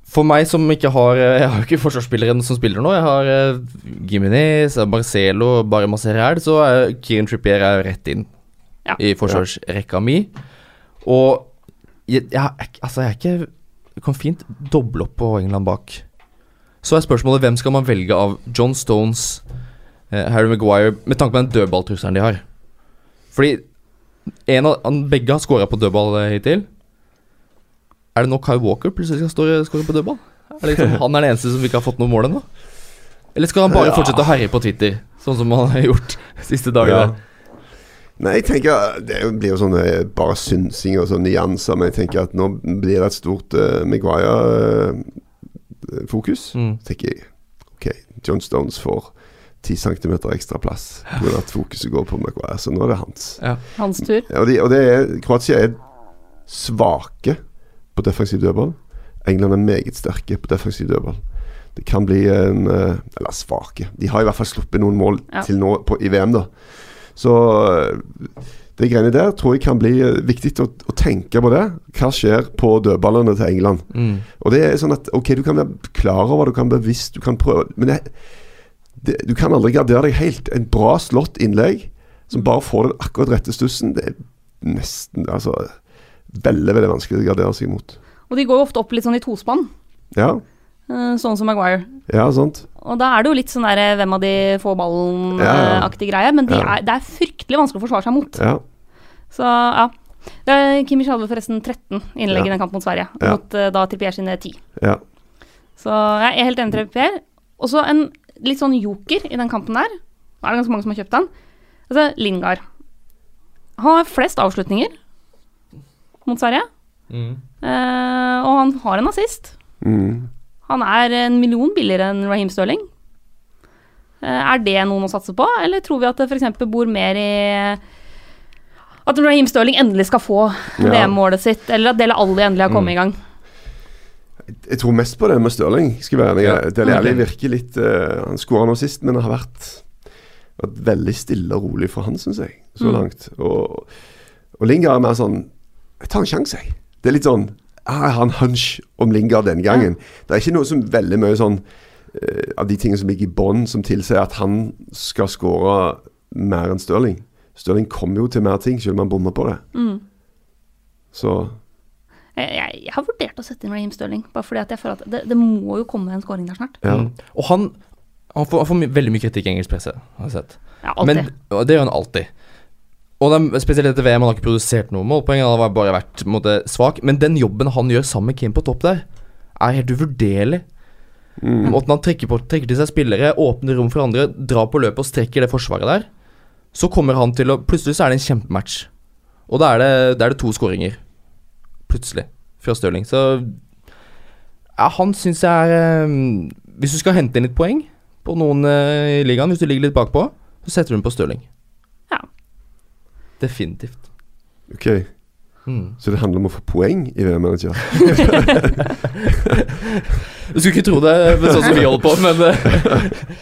for meg som ikke har eh, Jeg har jo ikke forsvarsspilleren som spiller nå. Jeg har uh, Gimenez, Marcelo, bare Maserel, så er Kieran Trippier er rett inn Ja. i forsvarsrekka mi. Og jeg, jeg, altså, jeg er ikke Du kan fint doble opp på England bak. Så er spørsmålet hvem skal man velge av John Stones, eh, Harry Maguire, med tanke på den dødballtrusselen de har. Fordi en av, begge har scora på dødball eh, hittil. Er det nå Kyle Walker plutselig skal score på dødball? Er det liksom, han er den eneste som ikke har fått noe mål ennå? Eller skal han bare Ja. fortsette å herje på Twitter, sånn som han har gjort de siste Ja. Nei, jeg tenker Det blir jo sånn eh, bare synsing og sånn nyanser, men jeg tenker at nå blir det et stort uh, Maguire-fokus. Mm. Tenker jeg OK, John Stones får 10 cm ekstra plass pga. at fokuset går på Maguire, så nå er det hans. Hans tur. Ja, og, de, og det er Kroatia er svake på defensiv dødball. England er meget sterke på defensiv dødball. Det kan bli en eh, Eller svake. De har i hvert fall sluppet noen mål Ja. til nå på, i VM, da. Så eh, de greiene der tror jeg kan bli eh, viktig å, å tenke på det. Hva skjer på dødballene til England? Mm. Og det er sånn at Ok, du kan være klar over, du kan bevisst, du kan prøve Men det, det, du kan aldri gardere deg helt. En bra slått innlegg som bare får den akkurat rette stussen, det er nesten Altså veldig, veldig vanskelig å gardere seg imot. Og de går jo ofte opp litt sånn i tospann, Ja, sånn som Maguire. ja, sant. Og da er det jo litt sånn der hvem av de får Ja, ja. ballen-aktig greie, men de Ja. er, det er fryktelig vanskelig å forsvare seg mot. Ja. Så ja. Kimmich hadde forresten 13 innlegg Ja. i den kampen mot Sverige, Ja. mot eh, da Trippier sine 10. ja. Så jeg er helt enig med Trippier. Og så en litt sånn joker i den kampen der. Nå er det ganske mange som har kjøpt den. Altså, Lingard. Han har flest avslutninger mot Sverige. Mm. Eh, og han har en assist. Mm. Han er en million billigere enn Raheem Sterling. Eh, er det noen å satse på, eller tror vi at det f.eks. bor mer i At Raheem Sterling endelig skal få Ja. VM-målet sitt, eller at Dele Alli endelig har kommet i gang? Jeg tror mest på det med Stirling. Skal være Ja. Dele Alli virker litt uh, Han skåra nå sist, men det har vært, vært veldig stille og rolig for han, syns jeg, så Mm. langt. Og, og Lingard er mer sånn Jeg tar en sjanse, jeg. Det er litt sånn Jeg har en hunch om Lingard denne gangen. Det er ikke noe som veldig mye sånn uh, av de tingene som ligger i bånn, som tilsier at han skal skåre mer enn Stirling. Stirling kommer jo til mer ting, selv om han bommer på det. Mm. Så Jeg, jeg, jeg har vurdert å sette inn Raheem Stirling, bare fordi at jeg føler at det, det må jo komme en scoring der snart. ja. Mm. Og han, han, får, han får my- veldig mye kritikk i engelsk presse, har jeg sett. Ja, alltid. Men det gjør han alltid. Og de, spesielt etter VM, han har ikke produsert noe målpoeng, han har bare vært måte, svak. Men den jobben han gjør sammen med Kim på topp der, er helt uvurderlig. Mm. Måten han trekker, på, trekker til seg spillere, åpner rom for andre, drar på løpet og strekker det forsvaret der. Så kommer han til å Plutselig så er det en kjempematch. Og da er det, da er det to skåringer. Plutselig. Fra Stirling. Så ja, han syns jeg er eh, Hvis du skal hente inn litt poeng på noen eh, i ligaen, hvis du ligger litt bakpå, så setter du den på Stirling. Ja. Definitivt. Ok, Mm. så det handler om å få poeng i VM-manager? Du skulle ikke tro det men sånn som vi holder på, men eh,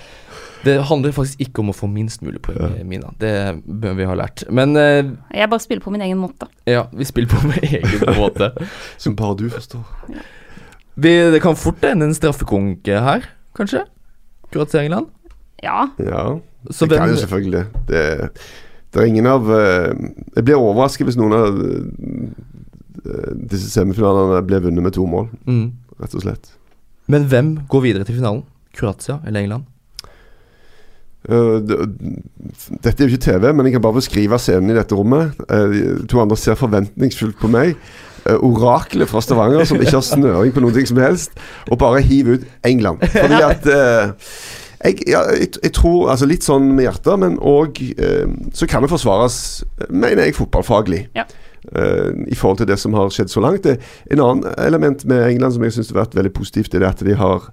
Det handler faktisk ikke om å få minst mulig poeng, Ja. Mina. Det bør vi ha lært. Men uh, Jeg bare spiller på min egen måte. ja, vi spiller på min egen måte. Som bare du forstår. Vi, det kan fort ende en straffekonke her, kanskje? Kroatia-England? Ja. Ja, Så det kan jo selvfølgelig. Det, det er ingen av eh, Jeg blir overrasket hvis noen av eh, disse semifinalene blir vunnet med to mål, mm. rett og slett. Men hvem går videre til finalen? Kroatia eller England? Uh, dette er jo ikke TV, men jeg kan bare beskrive scenen i dette rommet. Uh, de to andre ser forventningsfullt på meg. Uh, oraklet fra Stavanger som ikke har snøring på noe som helst, og bare hiver ut England. Fordi at jeg, ja, jeg, jeg tror altså Litt sånn med hjertet, men òg så kan det forsvares, mener jeg, fotballfaglig. Ja. eh, I forhold til det som har skjedd så langt. Det, en annen element med England som jeg syns har vært veldig positivt, er det at de har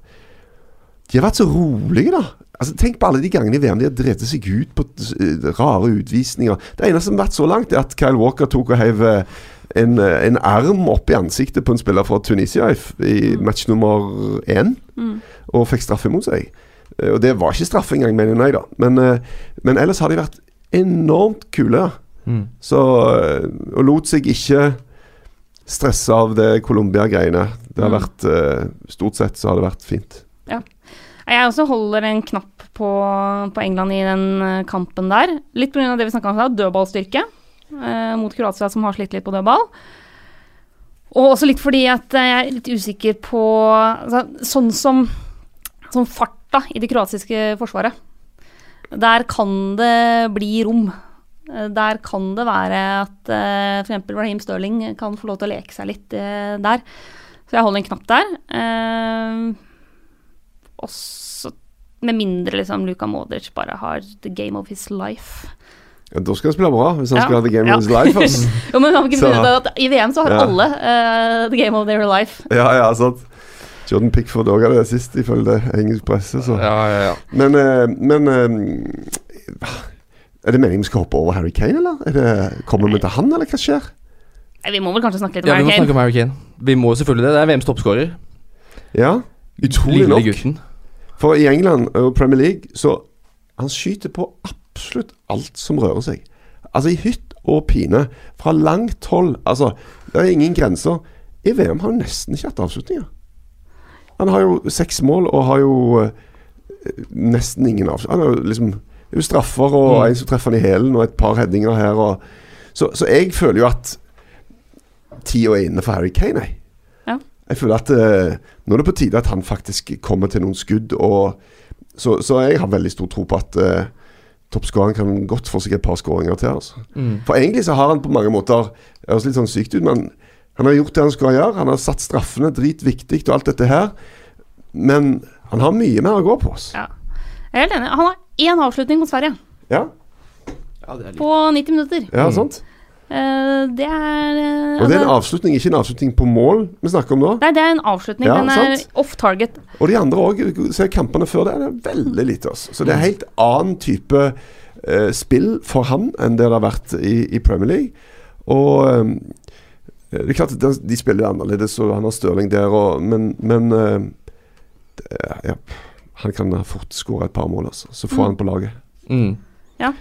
de har vært så rolige, da. Altså, tenk på alle de gangene i VM de har drevet seg ut på eh, rare utvisninger. Det eneste som har vært så langt, er at Kyle Walker tok og heiv eh, en, eh, en arm opp i ansiktet på en spiller fra Tunisia i, i match nummer én, Mm. og fikk straffe mot seg. Eh, Og det var ikke straff engang, mener jeg, da. Men, eh, men ellers har de vært enormt kule. Mm. Så, eh, og lot seg ikke stresse av det Colombia-greiene. Det har Mm. vært Stort sett så har det vært fint. Jeg også holder en knapp på, på England i den kampen der. Litt pga. det vi snakka om i dødballstyrke eh, mot Kroatia, som har slitt litt på dødball. Og også litt fordi at jeg er litt usikker på altså, Sånn som, som farta i det kroatiske forsvaret. Der kan det bli rom. Eh, Der kan det være at uh, f.eks. Raheem Sterling kan få lov til å leke seg litt uh, der. Så jeg holder en knapp der. Uh, også med mindre liksom Luka Modric bare har the game of his life. Ja, da skal han spille bra, hvis han Ja, skal ha the game ja. of his life. ass. Jo, men man kan ikke at I VM så har alle uh, the game of their life. ja, ja, sant. Jordan Pickford òg hadde det sist, ifølge engelsk presse. Så. Ja, ja, ja. Men, eh, men eh, Er det meningen vi skal hoppe over Harry Kane, eller? Er det, kommer vi til han, eller hva skjer? Vi må vel kanskje snakke litt om ja vi må snakke om Harry Kane. Vi må selvfølgelig det. Det er VMs toppskårer. Ja, utrolig Lille nok. gutten. For i England og Premier League så Han skyter på absolutt alt som rører seg. Altså i hytt og pine. Fra langt hold. Altså, det er ingen grenser. I VM har han nesten ikke hatt avslutninger. Han har jo seks mål og har jo eh, nesten ingen av Han har jo liksom det er jo straffer og Mm. en som treffer han i hælen, og et par headinger her. Og, så, så jeg føler jo at tida er inne for Harry Kane. Jeg. Ja. Jeg føler at eh, nå er det på tide at han faktisk kommer til noen skudd. Og, så, så jeg har veldig stor tro på at uh, toppskåreren kan godt få seg et par skåringer til. Altså. Mm. For egentlig så har han på mange måter Det høres litt sånn sykt ut, men han har gjort det han skal gjøre. Han har satt straffene, dritviktig og alt dette her. Men Han har mye mer å gå på. oss. Ja. Jeg er helt enig. Han har én avslutning mot Sverige Ja, Ja, det er litt. på 90 minutter. ja Mm. sant? Eh, det er uh, Og det er en altså- avslutning, ikke en avslutning på mål vi snakker om nå. Nei, det er en avslutning. Ja, Den er sant. off target. Og de andre òg. Ser kampene før det, det er veldig lite. Altså. Så det er helt annen type uh, spill for han enn det det har vært i, i Premier League. Og eh, det er klart at de, spiller annerledes, og han har Stirling der, og, men, men eh, er- ja, han kan fort skåre et par mål, altså. Så får Mm. han på laget. Mm. Jeg,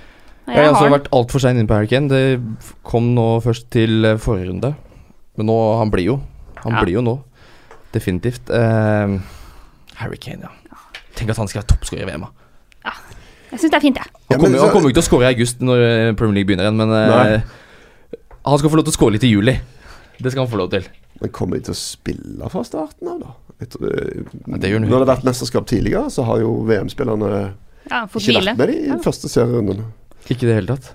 Jeg har også vært altfor sein inne på Harry Kane. Det kom nå først til eh, forrige runde. Men nå Han blir jo. Han Ja. blir jo nå. Definitivt. Uh, Harry Kane, ja. Tenk at han skal være toppskårer i VM. Ja. Jeg syns det er fint, jeg. Ja, Han kommer jo ikke til å skåre i august når eh, Premier League begynner igjen, men uh, han skal få lov til å skåre litt i juli. Det skal han få lov til. Men kommer de til å spille fra starten av, da? Etter, Ja, det gjør når det har vært mesterskap tidligere, så har jo VM-spillerne Ja, ikke hvile. vært med de Ja. første serierundene. Ikke i det hele tatt.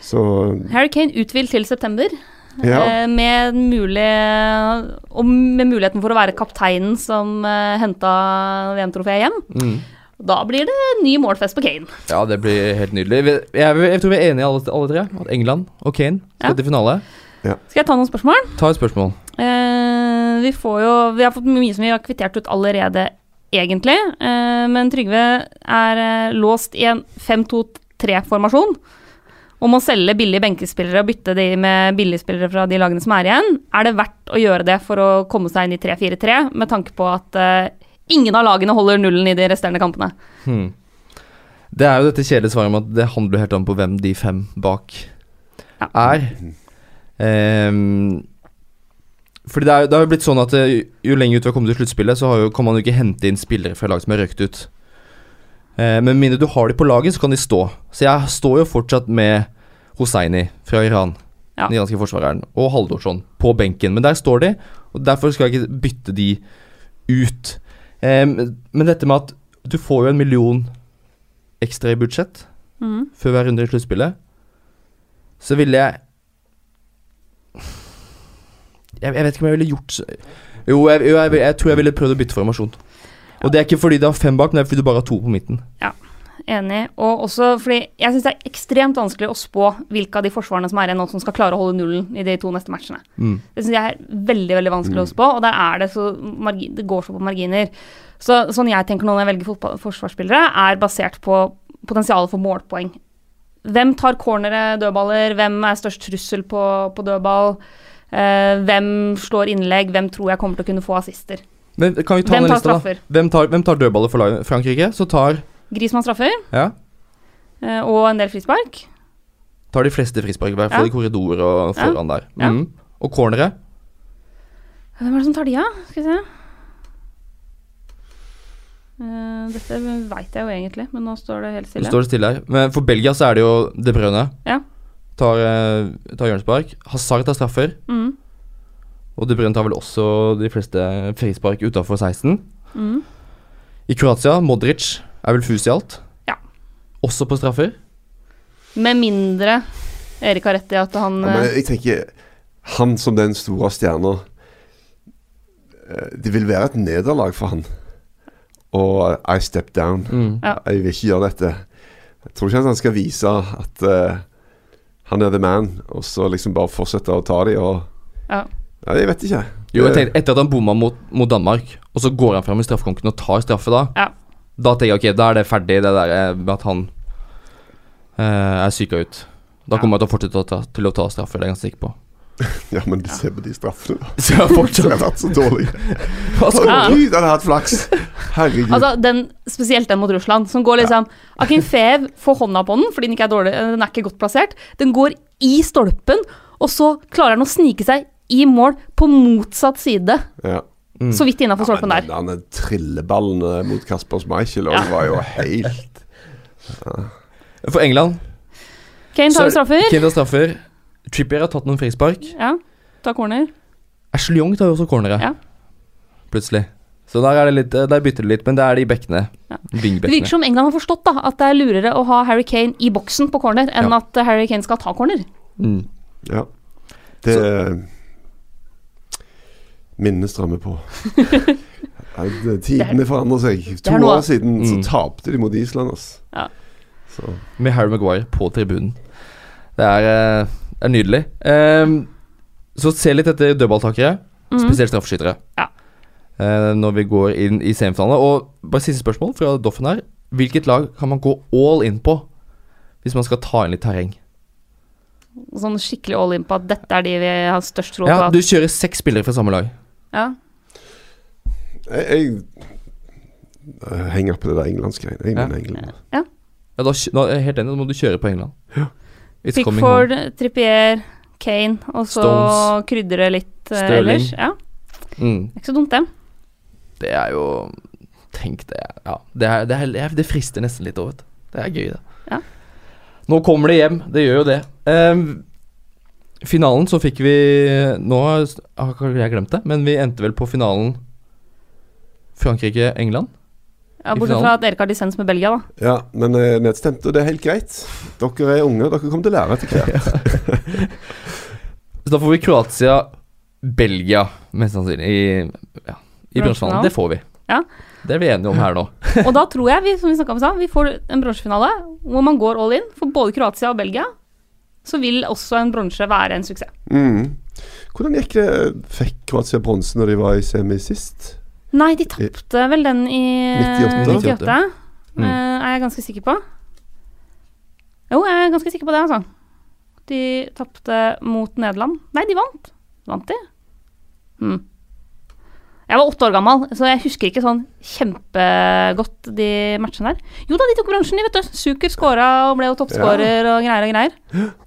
Så Harry Kane uthvilt til september. ja. Eh, med, mulig, og med muligheten for å være kapteinen som uh, henta VM-trofeet hjem. Mm. Da blir det ny målfest på Kane. Ja, det blir helt nydelig. Jeg, jeg tror vi er enige alle, alle tre. At England og Kane skal Ja. til finale. Skal jeg ta noen spørsmål? Ta et spørsmål. Eh, vi får jo Vi har fått mye som vi har kvittert ut allerede, egentlig. Eh, men Trygve er eh, låst i en 5-2-3-formasjon. Om å selge billige benkespillere og bytte de med billigspillere fra de lagene som er igjen. Er det verdt å gjøre det for å komme seg inn i 3-4-3, med tanke på at eh, ingen av lagene holder nullen i de resterende kampene? Hmm. Det er jo dette kjedelige svaret om at det handler helt om på hvem de fem bak Ja. er. Ehm, fordi det, er, det har jo blitt sånn at eh, jo lenger ut vi har kommet til sluttspillet, så har jo, kan man jo ikke hente inn spillere fra lag som har røkt ut. Eh, men mindre du har de på laget, så kan de stå. Så jeg står jo fortsatt med Hosseini fra Iran, Ja. den iranske forsvareren, og Haldorsson på benken. Men der står de, og derfor skal jeg ikke bytte de ut. Eh, men dette med at du får jo en million ekstra i budsjett mm. før hver runde i sluttspillet, så ville jeg jeg, jeg vet ikke om jeg ville gjort Jo, jeg, jo, jeg, jeg tror jeg ville prøvd å bytte formasjon. Og det er ikke fordi det har fem bak, men det er fordi du bare har to på midten. Enig. Og også fordi jeg syns det er ekstremt vanskelig å spå hvilke av de forsvarene som er igjen nå, som skal klare å holde nullen i de to neste matchene. Mm. Det syns jeg er veldig veldig vanskelig å spå, og der er det så margin, det går så på marginer. Så sånn jeg tenker nå når jeg velger fotball, forsvarsspillere, er basert på potensialet for målpoeng. Hvem tar cornere, dødballer? Hvem er størst trussel på, på dødball? Eh, hvem slår innlegg? Hvem tror jeg kommer til å kunne få assister? Men kan vi ta Hvem tar lista, da? straffer? Hvem tar, hvem tar dødballer for laget? Frankrike? Så tar Grismann straffer, Ja. eh, og en del frispark. Tar de fleste frispark, i hvert fall Ja. i korridor og foran der. Ja. Mm. Og cornere? Hvem er det som tar de, da? Skal vi se. Uh, dette veit jeg jo egentlig, men nå står det helt stille. stille. står det stille her. Men for Belgia så er det jo De Brønne. Ja. Tar, eh, tar hjørnespark. Hazard tar straffer. Mm. Og De Bruyne tar vel også de fleste frispark utafor 16. Mm. I Kroatia, Modric er vel fus i alt. Ja. Også på straffer. Med mindre Erik har rett i at han Ja, men eh, jeg tenker Han som den store stjerna eh, Det vil være et nederlag for han. Og I step down. Mm. Ja. Jeg vil ikke gjøre dette. Jeg tror ikke at han skal vise at eh, han er the man, og så liksom bare fortsette å ta de og Ja. Ja, jeg vet ikke. Jo, jeg tenkte Etter at han bomma mot, mot Danmark, og så går han fram i straffekonken og tar straffe da, Ja. da tenker jeg ok, da er det ferdig, det der eh, med at han eh, er syka ut. Da Ja. kommer han til å fortsette å ta, til å ta straffer, det er jeg ganske sikker på. Ja, men se på de straffene, da. Så jeg har De fortsatt har vært så dårlige. Hva skal Ja. Gud, han har hatt flaks! Herregud. Altså, den, spesielt den mot Russland, som går liksom Akinfeev får hånda på den fordi den ikke er dårlig, den er ikke godt plassert. Den går i stolpen, og så klarer han å snike seg i mål på motsatt side. ja. Mm. Så vidt innafor stolpen der. den den trilleballen eh, mot Kasper Schmeichel Ja. var jo helt For England Kane tar er- straffer. Kane tar straffer. Trippier har tatt noen frispark. Ja, ta corner. Ashley Young tar jo også cornere. Ja. Plutselig. Så der, er det litt, der bytter det litt, men det er de bekkene. Ja. Det virker som England har forstått da, at det er lurere å ha Harry Kane i boksen på corner enn Ja. at Harry Kane skal ta corner. Mm. Ja. Det Minnet strammer på. Nei, det- Tidene forandrer seg. To år siden så Mm. tapte de mot Island. Altså. Ja. Så. Med Harry Maguire på tribunen. Det er, eh, er nydelig. Um, så se litt etter dødballtakere, mm. spesielt straffeskyttere. Ja. Uh, når vi går inn i semifinalene. Og bare siste spørsmål fra Doffen her. Hvilket lag kan man gå all in på hvis man skal ta inn litt terreng? Sånn skikkelig all in på at dette er de vi har størst tro Ja, på. du kjører seks spillere fra samme lag. ja. Jeg, jeg jeg henger på det der Englandsgreiene. Jeg Ja. England. Ja, da, kj- da er jeg helt enig, da må du kjøre på England. Coming Pickford. Trippier, Kane, og så Stones. krydre litt Sterling. ellers. Ja, Mm, det er ikke så dumt, det. det er jo Tenk det. Ja. Det, er, det, er, det frister nesten litt òg, vet du. Det er gøy, det. Ja. Nå kommer det hjem. Det gjør jo det. Um, finalen så fikk vi Nå har jeg glemt det, men vi endte vel på finalen Frankrike-England. Ja, Bortsett fra at Erik har dissens med Belgia, da. Ja, men eh, nedstemt. og det er helt greit. Dere er unge, dere kommer til å lære etter hvert. Så da får vi Kroatia-Belgia, mest sannsynlig, i, ja, i Bronsefinalen. Det får vi. Ja. Det er vi enige om her nå. Og da tror jeg, vi, som vi snakket om i stad, vi får en bronsefinale hvor man går all in. For både Kroatia og Belgia så vil også en bronse være en suksess. Mm. Hvordan gikk det? Fikk Kroatia bronse når de var i semi sist? Nei, de tapte vel den i 98. 98. Mm. eh, er jeg ganske sikker på. Jo, jeg er ganske sikker på det, altså. De tapte mot Nederland. Nei, de vant. Vant de? Hmm. Jeg var åtte år gammel, så jeg husker ikke sånn kjempegodt de matchene der. Jo da, de tok bransjen, de, vet du. Suker skåra og ble jo toppskårer og greier og greier.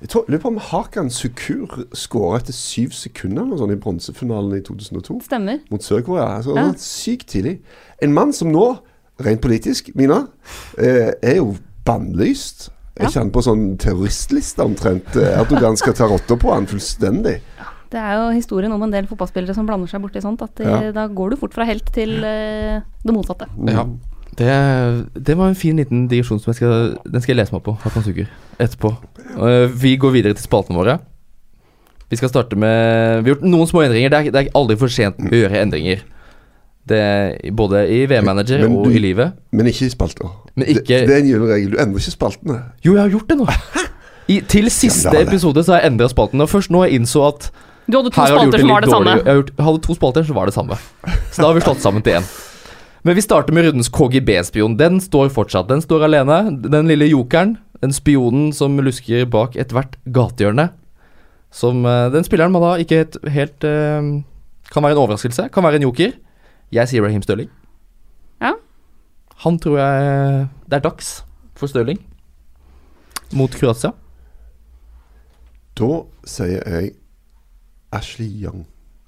Jeg tror, lurer på om Hakan Sukur skåra etter syv sekunder sånn, i bronsefinalen i 2002 Stemmer. mot Sør-Korea. Altså, Ja. Sykt tidlig. En mann som nå, rent politisk, Mina, eh, er jo bannlyst. Jeg kjenner på sånn terroristliste omtrent? Eh, Erdogan skal ta rotta på han fullstendig. Det er jo historien om en del fotballspillere som blander seg borti sånt. At de, Ja. da går du fort fra helt til eh, det motsatte. Ja. Det, det var en fin liten digresjon som jeg skal, den skal jeg lese meg på. Hakan Suger etterpå. Eh, vi går videre til spaltene våre. Vi skal starte med Vi har gjort noen små endringer. Det er, det er aldri for sent å gjøre endringer. Det, både i VM-manager og du- i livet. Men ikke i spalter. Men Det, ikke det er en gyllen regel. Du endrer ikke spaltene. Jo, jeg har gjort det nå. I, til siste episode så har jeg endra spalten. Og først nå jeg innså at Du hadde to spalter som var det samme. Jeg hadde to spalter, som var det samme. Så da har vi slått sammen til én. Men vi starter med rundens KGB-spion. Den står fortsatt. Den står alene. Den lille jokeren. Den spionen som lusker bak ethvert gatehjørne. Som eh, Den spilleren man da ikke helt, helt eh, Kan være en overraskelse. Kan være en joker. Jeg sier Raheem Stirling. Ja. Han tror jeg det er dags for Stirling mot Kroatia. Da sier jeg Ashley Young.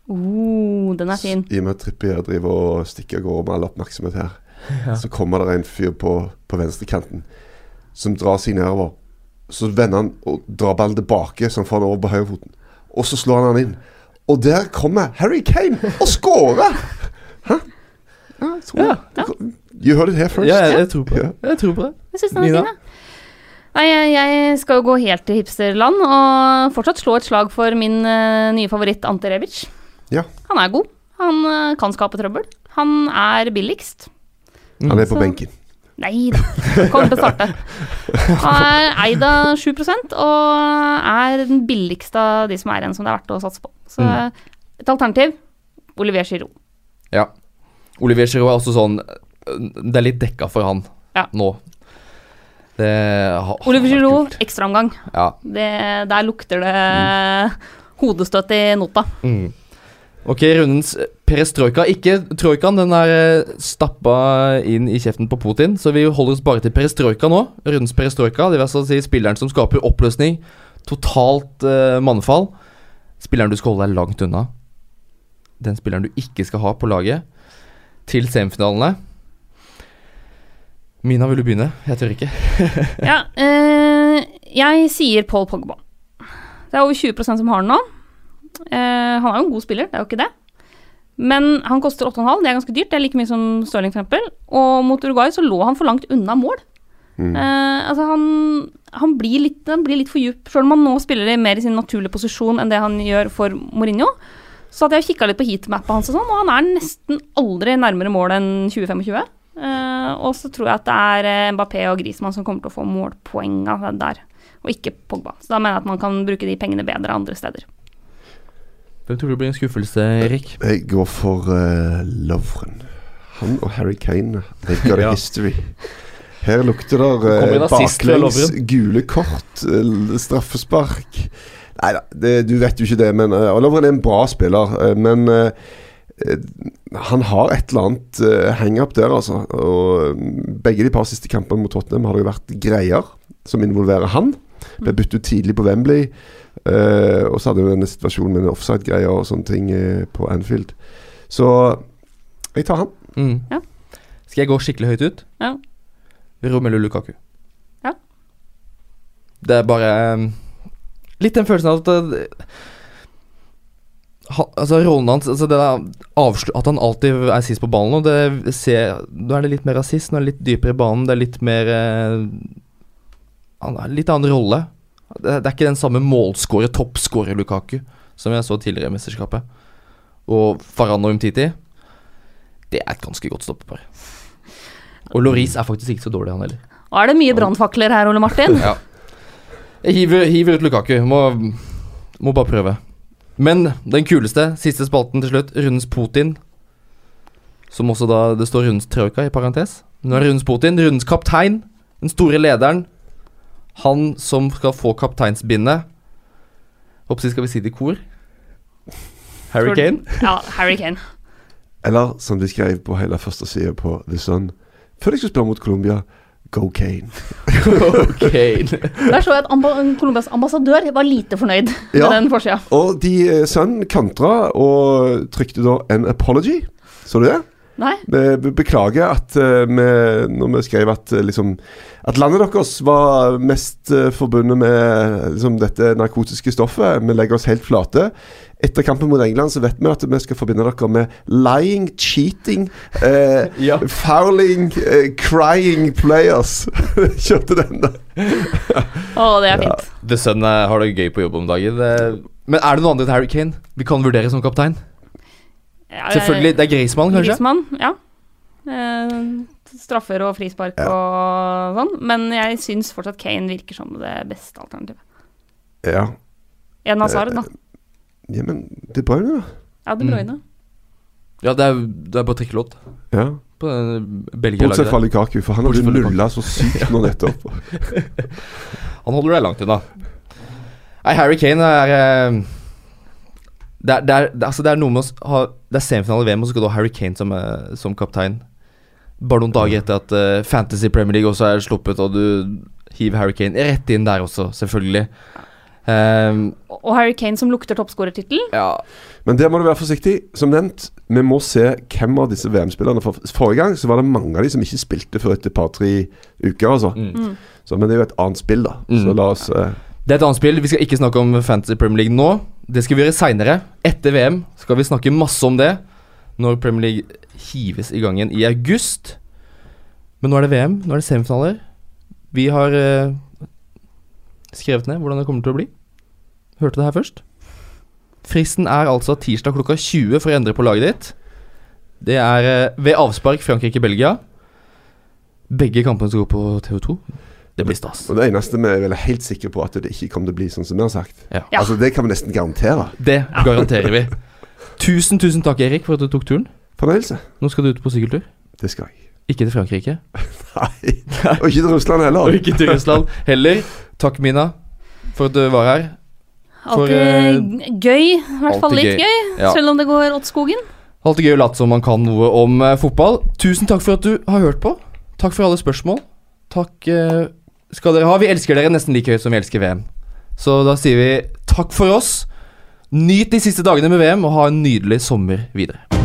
Oh, den er fin. I og med at Trippier driver og stikker av gårde med all oppmerksomhet her, Ja. så kommer det en fyr på, på venstrekanten som drar seg nedover. Så vender han og drar ballen tilbake, så han får den over på høyrefoten. Og så slår han han inn. Og der kommer Harry Kane og scorer! Hæ? Ja, jeg tror Ja. det. You heard it here first. Ja, jeg, jeg tror på det. Jeg tror på det. Jeg syns den er Nina? fin, jeg. Nei, jeg, jeg skal jo gå helt til hipsterland og fortsatt slå et slag for min eh, nye favoritt Ante Rebic. Ja. Han er god. Han eh, kan skape trøbbel. Han er billigst. Han er på Så- benken. Nei da, kommer til å starte. Han er eid av 7% og er den billigste av de som er igjen som det er verdt å satse på. Så Mm. et alternativ Olivier Giroud. Ja. Olivier Giroud er også sånn Det er litt dekka for han Ja. nå. Det ha- Olivier har vært Giroud, ekstraomgang. Ja. Det- Der lukter det hodestøt i nota. Mm. Ok, rundens perestrojka. Ikke trojkaen, den er eh, stappa inn i kjeften på Putin, så vi holder oss bare til perestrojka nå. Rundens perestrojka, det vil altså si spilleren som skaper oppløsning, totalt uh, mannfall. Spilleren du skal holde deg langt unna. Den spilleren du ikke skal ha på laget. Til semifinalene. Mina, vil du begynne? Jeg tør ikke. Ja, øh, jeg sier Paul Pogba. Det er over 20% som har den nå. Eh, han er jo en god spiller, det er jo ikke det. Men han koster 8,5, det er ganske dyrt. Det er like mye som Stirling, eksempel. Og mot Uruguay så lå han for langt unna mål. Mm. Eh, altså han, han, blir litt, han blir litt for djup, selv om han nå spiller mer i sin naturlige posisjon enn det han gjør for Mourinho. Så hadde jeg kikka litt på heatmappa hans, og sånn, og han er nesten aldri nærmere mål enn 2025. Eh, og så tror jeg at det er Mbappé og Griezmann som kommer til å få målpoenga der, og ikke Pogba. Så da mener jeg at man kan bruke de pengene bedre andre steder. Hvem tror du blir en skuffelse, Erik? Jeg går for uh, Lovren. Han og Harry Kane. They've got a Ja. history. Her lukter det uh, baklengs, gule kort, uh, straffespark Nei da, du vet jo ikke det. Men uh, Lovren er en bra spiller. uh, men han har et eller annet uh, hang-up der, altså. Og um, begge de par siste kampene mot Tottenham har det jo vært greier som involverer han. Ble byttet ut tidlig på Wembley. Uh, og så hadde vi denne situasjonen med offside-greier og sånne ting uh, på Anfield. Så jeg tar han. Mm. Ja. Skal jeg gå skikkelig høyt ut? Ja. Romelu Lukaku. Ja. Det er bare um, Litt den følelsen av at uh, ha, altså Rollen hans altså det At han alltid er sist på ballen. Og det ser, Nå er det litt mer rasist, nå er det litt dypere i banen. Det er litt mer eh, Han har litt annen rolle. Det, det er ikke den samme målskårer, toppskårer Lukaku som jeg så tidligere i mesterskapet. Og Farhan og Umtiti Det er et ganske godt stoppepar. Og Loris er faktisk ikke så dårlig, han heller. Og er det mye brannfakler her, Ole Martin? Ja. Jeg hiver, hiver ut Lukaku. Må, må bare prøve. Men den kuleste, siste spalten til slutt, rundens Putin. Som også da Det står rundens Trojka i parentes. Nå er rundens Putin. Rundens kaptein. Den store lederen. Han som skal få kapteinsbindet. Håper skal vi si det i kor. Harry Kane. Ja, Harry Kane. Eller som de skrev på hele første side på The Sun Før de skulle spille mot Colombia Go Kane. Kane. Der så jeg at amba Colombias ambassadør var lite fornøyd med den forsida. Og de eh, Sun kantra og trykte da en apology. Så du det? Nei? Be- be- Beklager at uh, vi Når vi skrev at uh, liksom At landet deres var mest uh, forbundet med liksom, dette narkotiske stoffet. Vi legger oss helt flate. Etter kampen mot England så vet vi at vi skal forbinde dere med lying, cheating, Ja. fouling, crying players. Kjørte den, da. Å, det er fint. The Sun har det gøy på jobb om dagen. Men er det noe annet enn Harry Kane vi kan vurdere som kaptein? Ja, Selvfølgelig. Det er Griezmann, kanskje? Griezmann, ja. Eh, straffer og frispark Ja. og sånn. Men jeg syns fortsatt Kane virker som det beste alternativet. Ja. En av svarene, da. ja, men det er bra, da. Ja, De Bruyne. Ja, det er, det er bare trikkelåt Ja. på den Bortsett fra. Lukaku, for han har blitt nulla så sykt nå nettopp. Han holder deg langt unna. Nei, Harry Kane er eh, det er, det, er, det, altså det er noe med å ha Det er semifinale i VM, og så skal du ha Harry Kane som, eh, som kaptein. Bare noen dager etter at uh, Fantasy Premier League også er sluppet, og du hiver Harry Kane rett inn der også, selvfølgelig. Um, Og Harry Kane som lukter toppskårertittel. ja, Men der må du være forsiktig. Som nevnt, vi må se hvem av disse VM-spillerne For Forrige gang så var det mange av de som ikke spilte før etter et par-tre uker. Altså. mm. Så, men det er jo et annet spill, da. Mm. Så la oss uh... Det er et annet spill. Vi skal ikke snakke om Fantasy Premier League nå. Det skal vi gjøre seinere. Etter VM skal vi snakke masse om det. Når Premier League hives i gang igjen i august. Men nå er det VM. Nå er det semifinaler. Vi har eh, skrevet ned hvordan det kommer til å bli. Hørte det her først. Fristen er altså tirsdag klokka 20 for å endre på laget ditt. Det er eh, ved avspark Frankrike-Belgia. Begge kampene skal gå på TV2. Det blir stas. Og det eneste vi er helt sikre på at det ikke kommer til å bli sånn som vi har sagt. Ja. Altså Det kan vi nesten garantere. Det garanterer vi. Tusen, tusen takk, Erik, for at du tok turen. Fornøyelse. Nå skal du ut på sykkeltur. Det skal jeg. Ikke til Frankrike. Nei. Og ikke til Russland heller. Og ikke til Russland heller. Takk, Mina, for at du var her. For, Alltid gøy. I hvert fall litt gøy. gøy. Ja. Selv om det går åt skogen. Alltid gøy å late som man kan noe om eh, fotball. Tusen takk for at du har hørt på. Takk for alle spørsmål. Takk eh, skal dere ha. Vi elsker dere nesten like høyt som vi elsker VM. Så da sier vi takk for oss. Nyt de siste dagene med VM, og ha en nydelig sommer videre.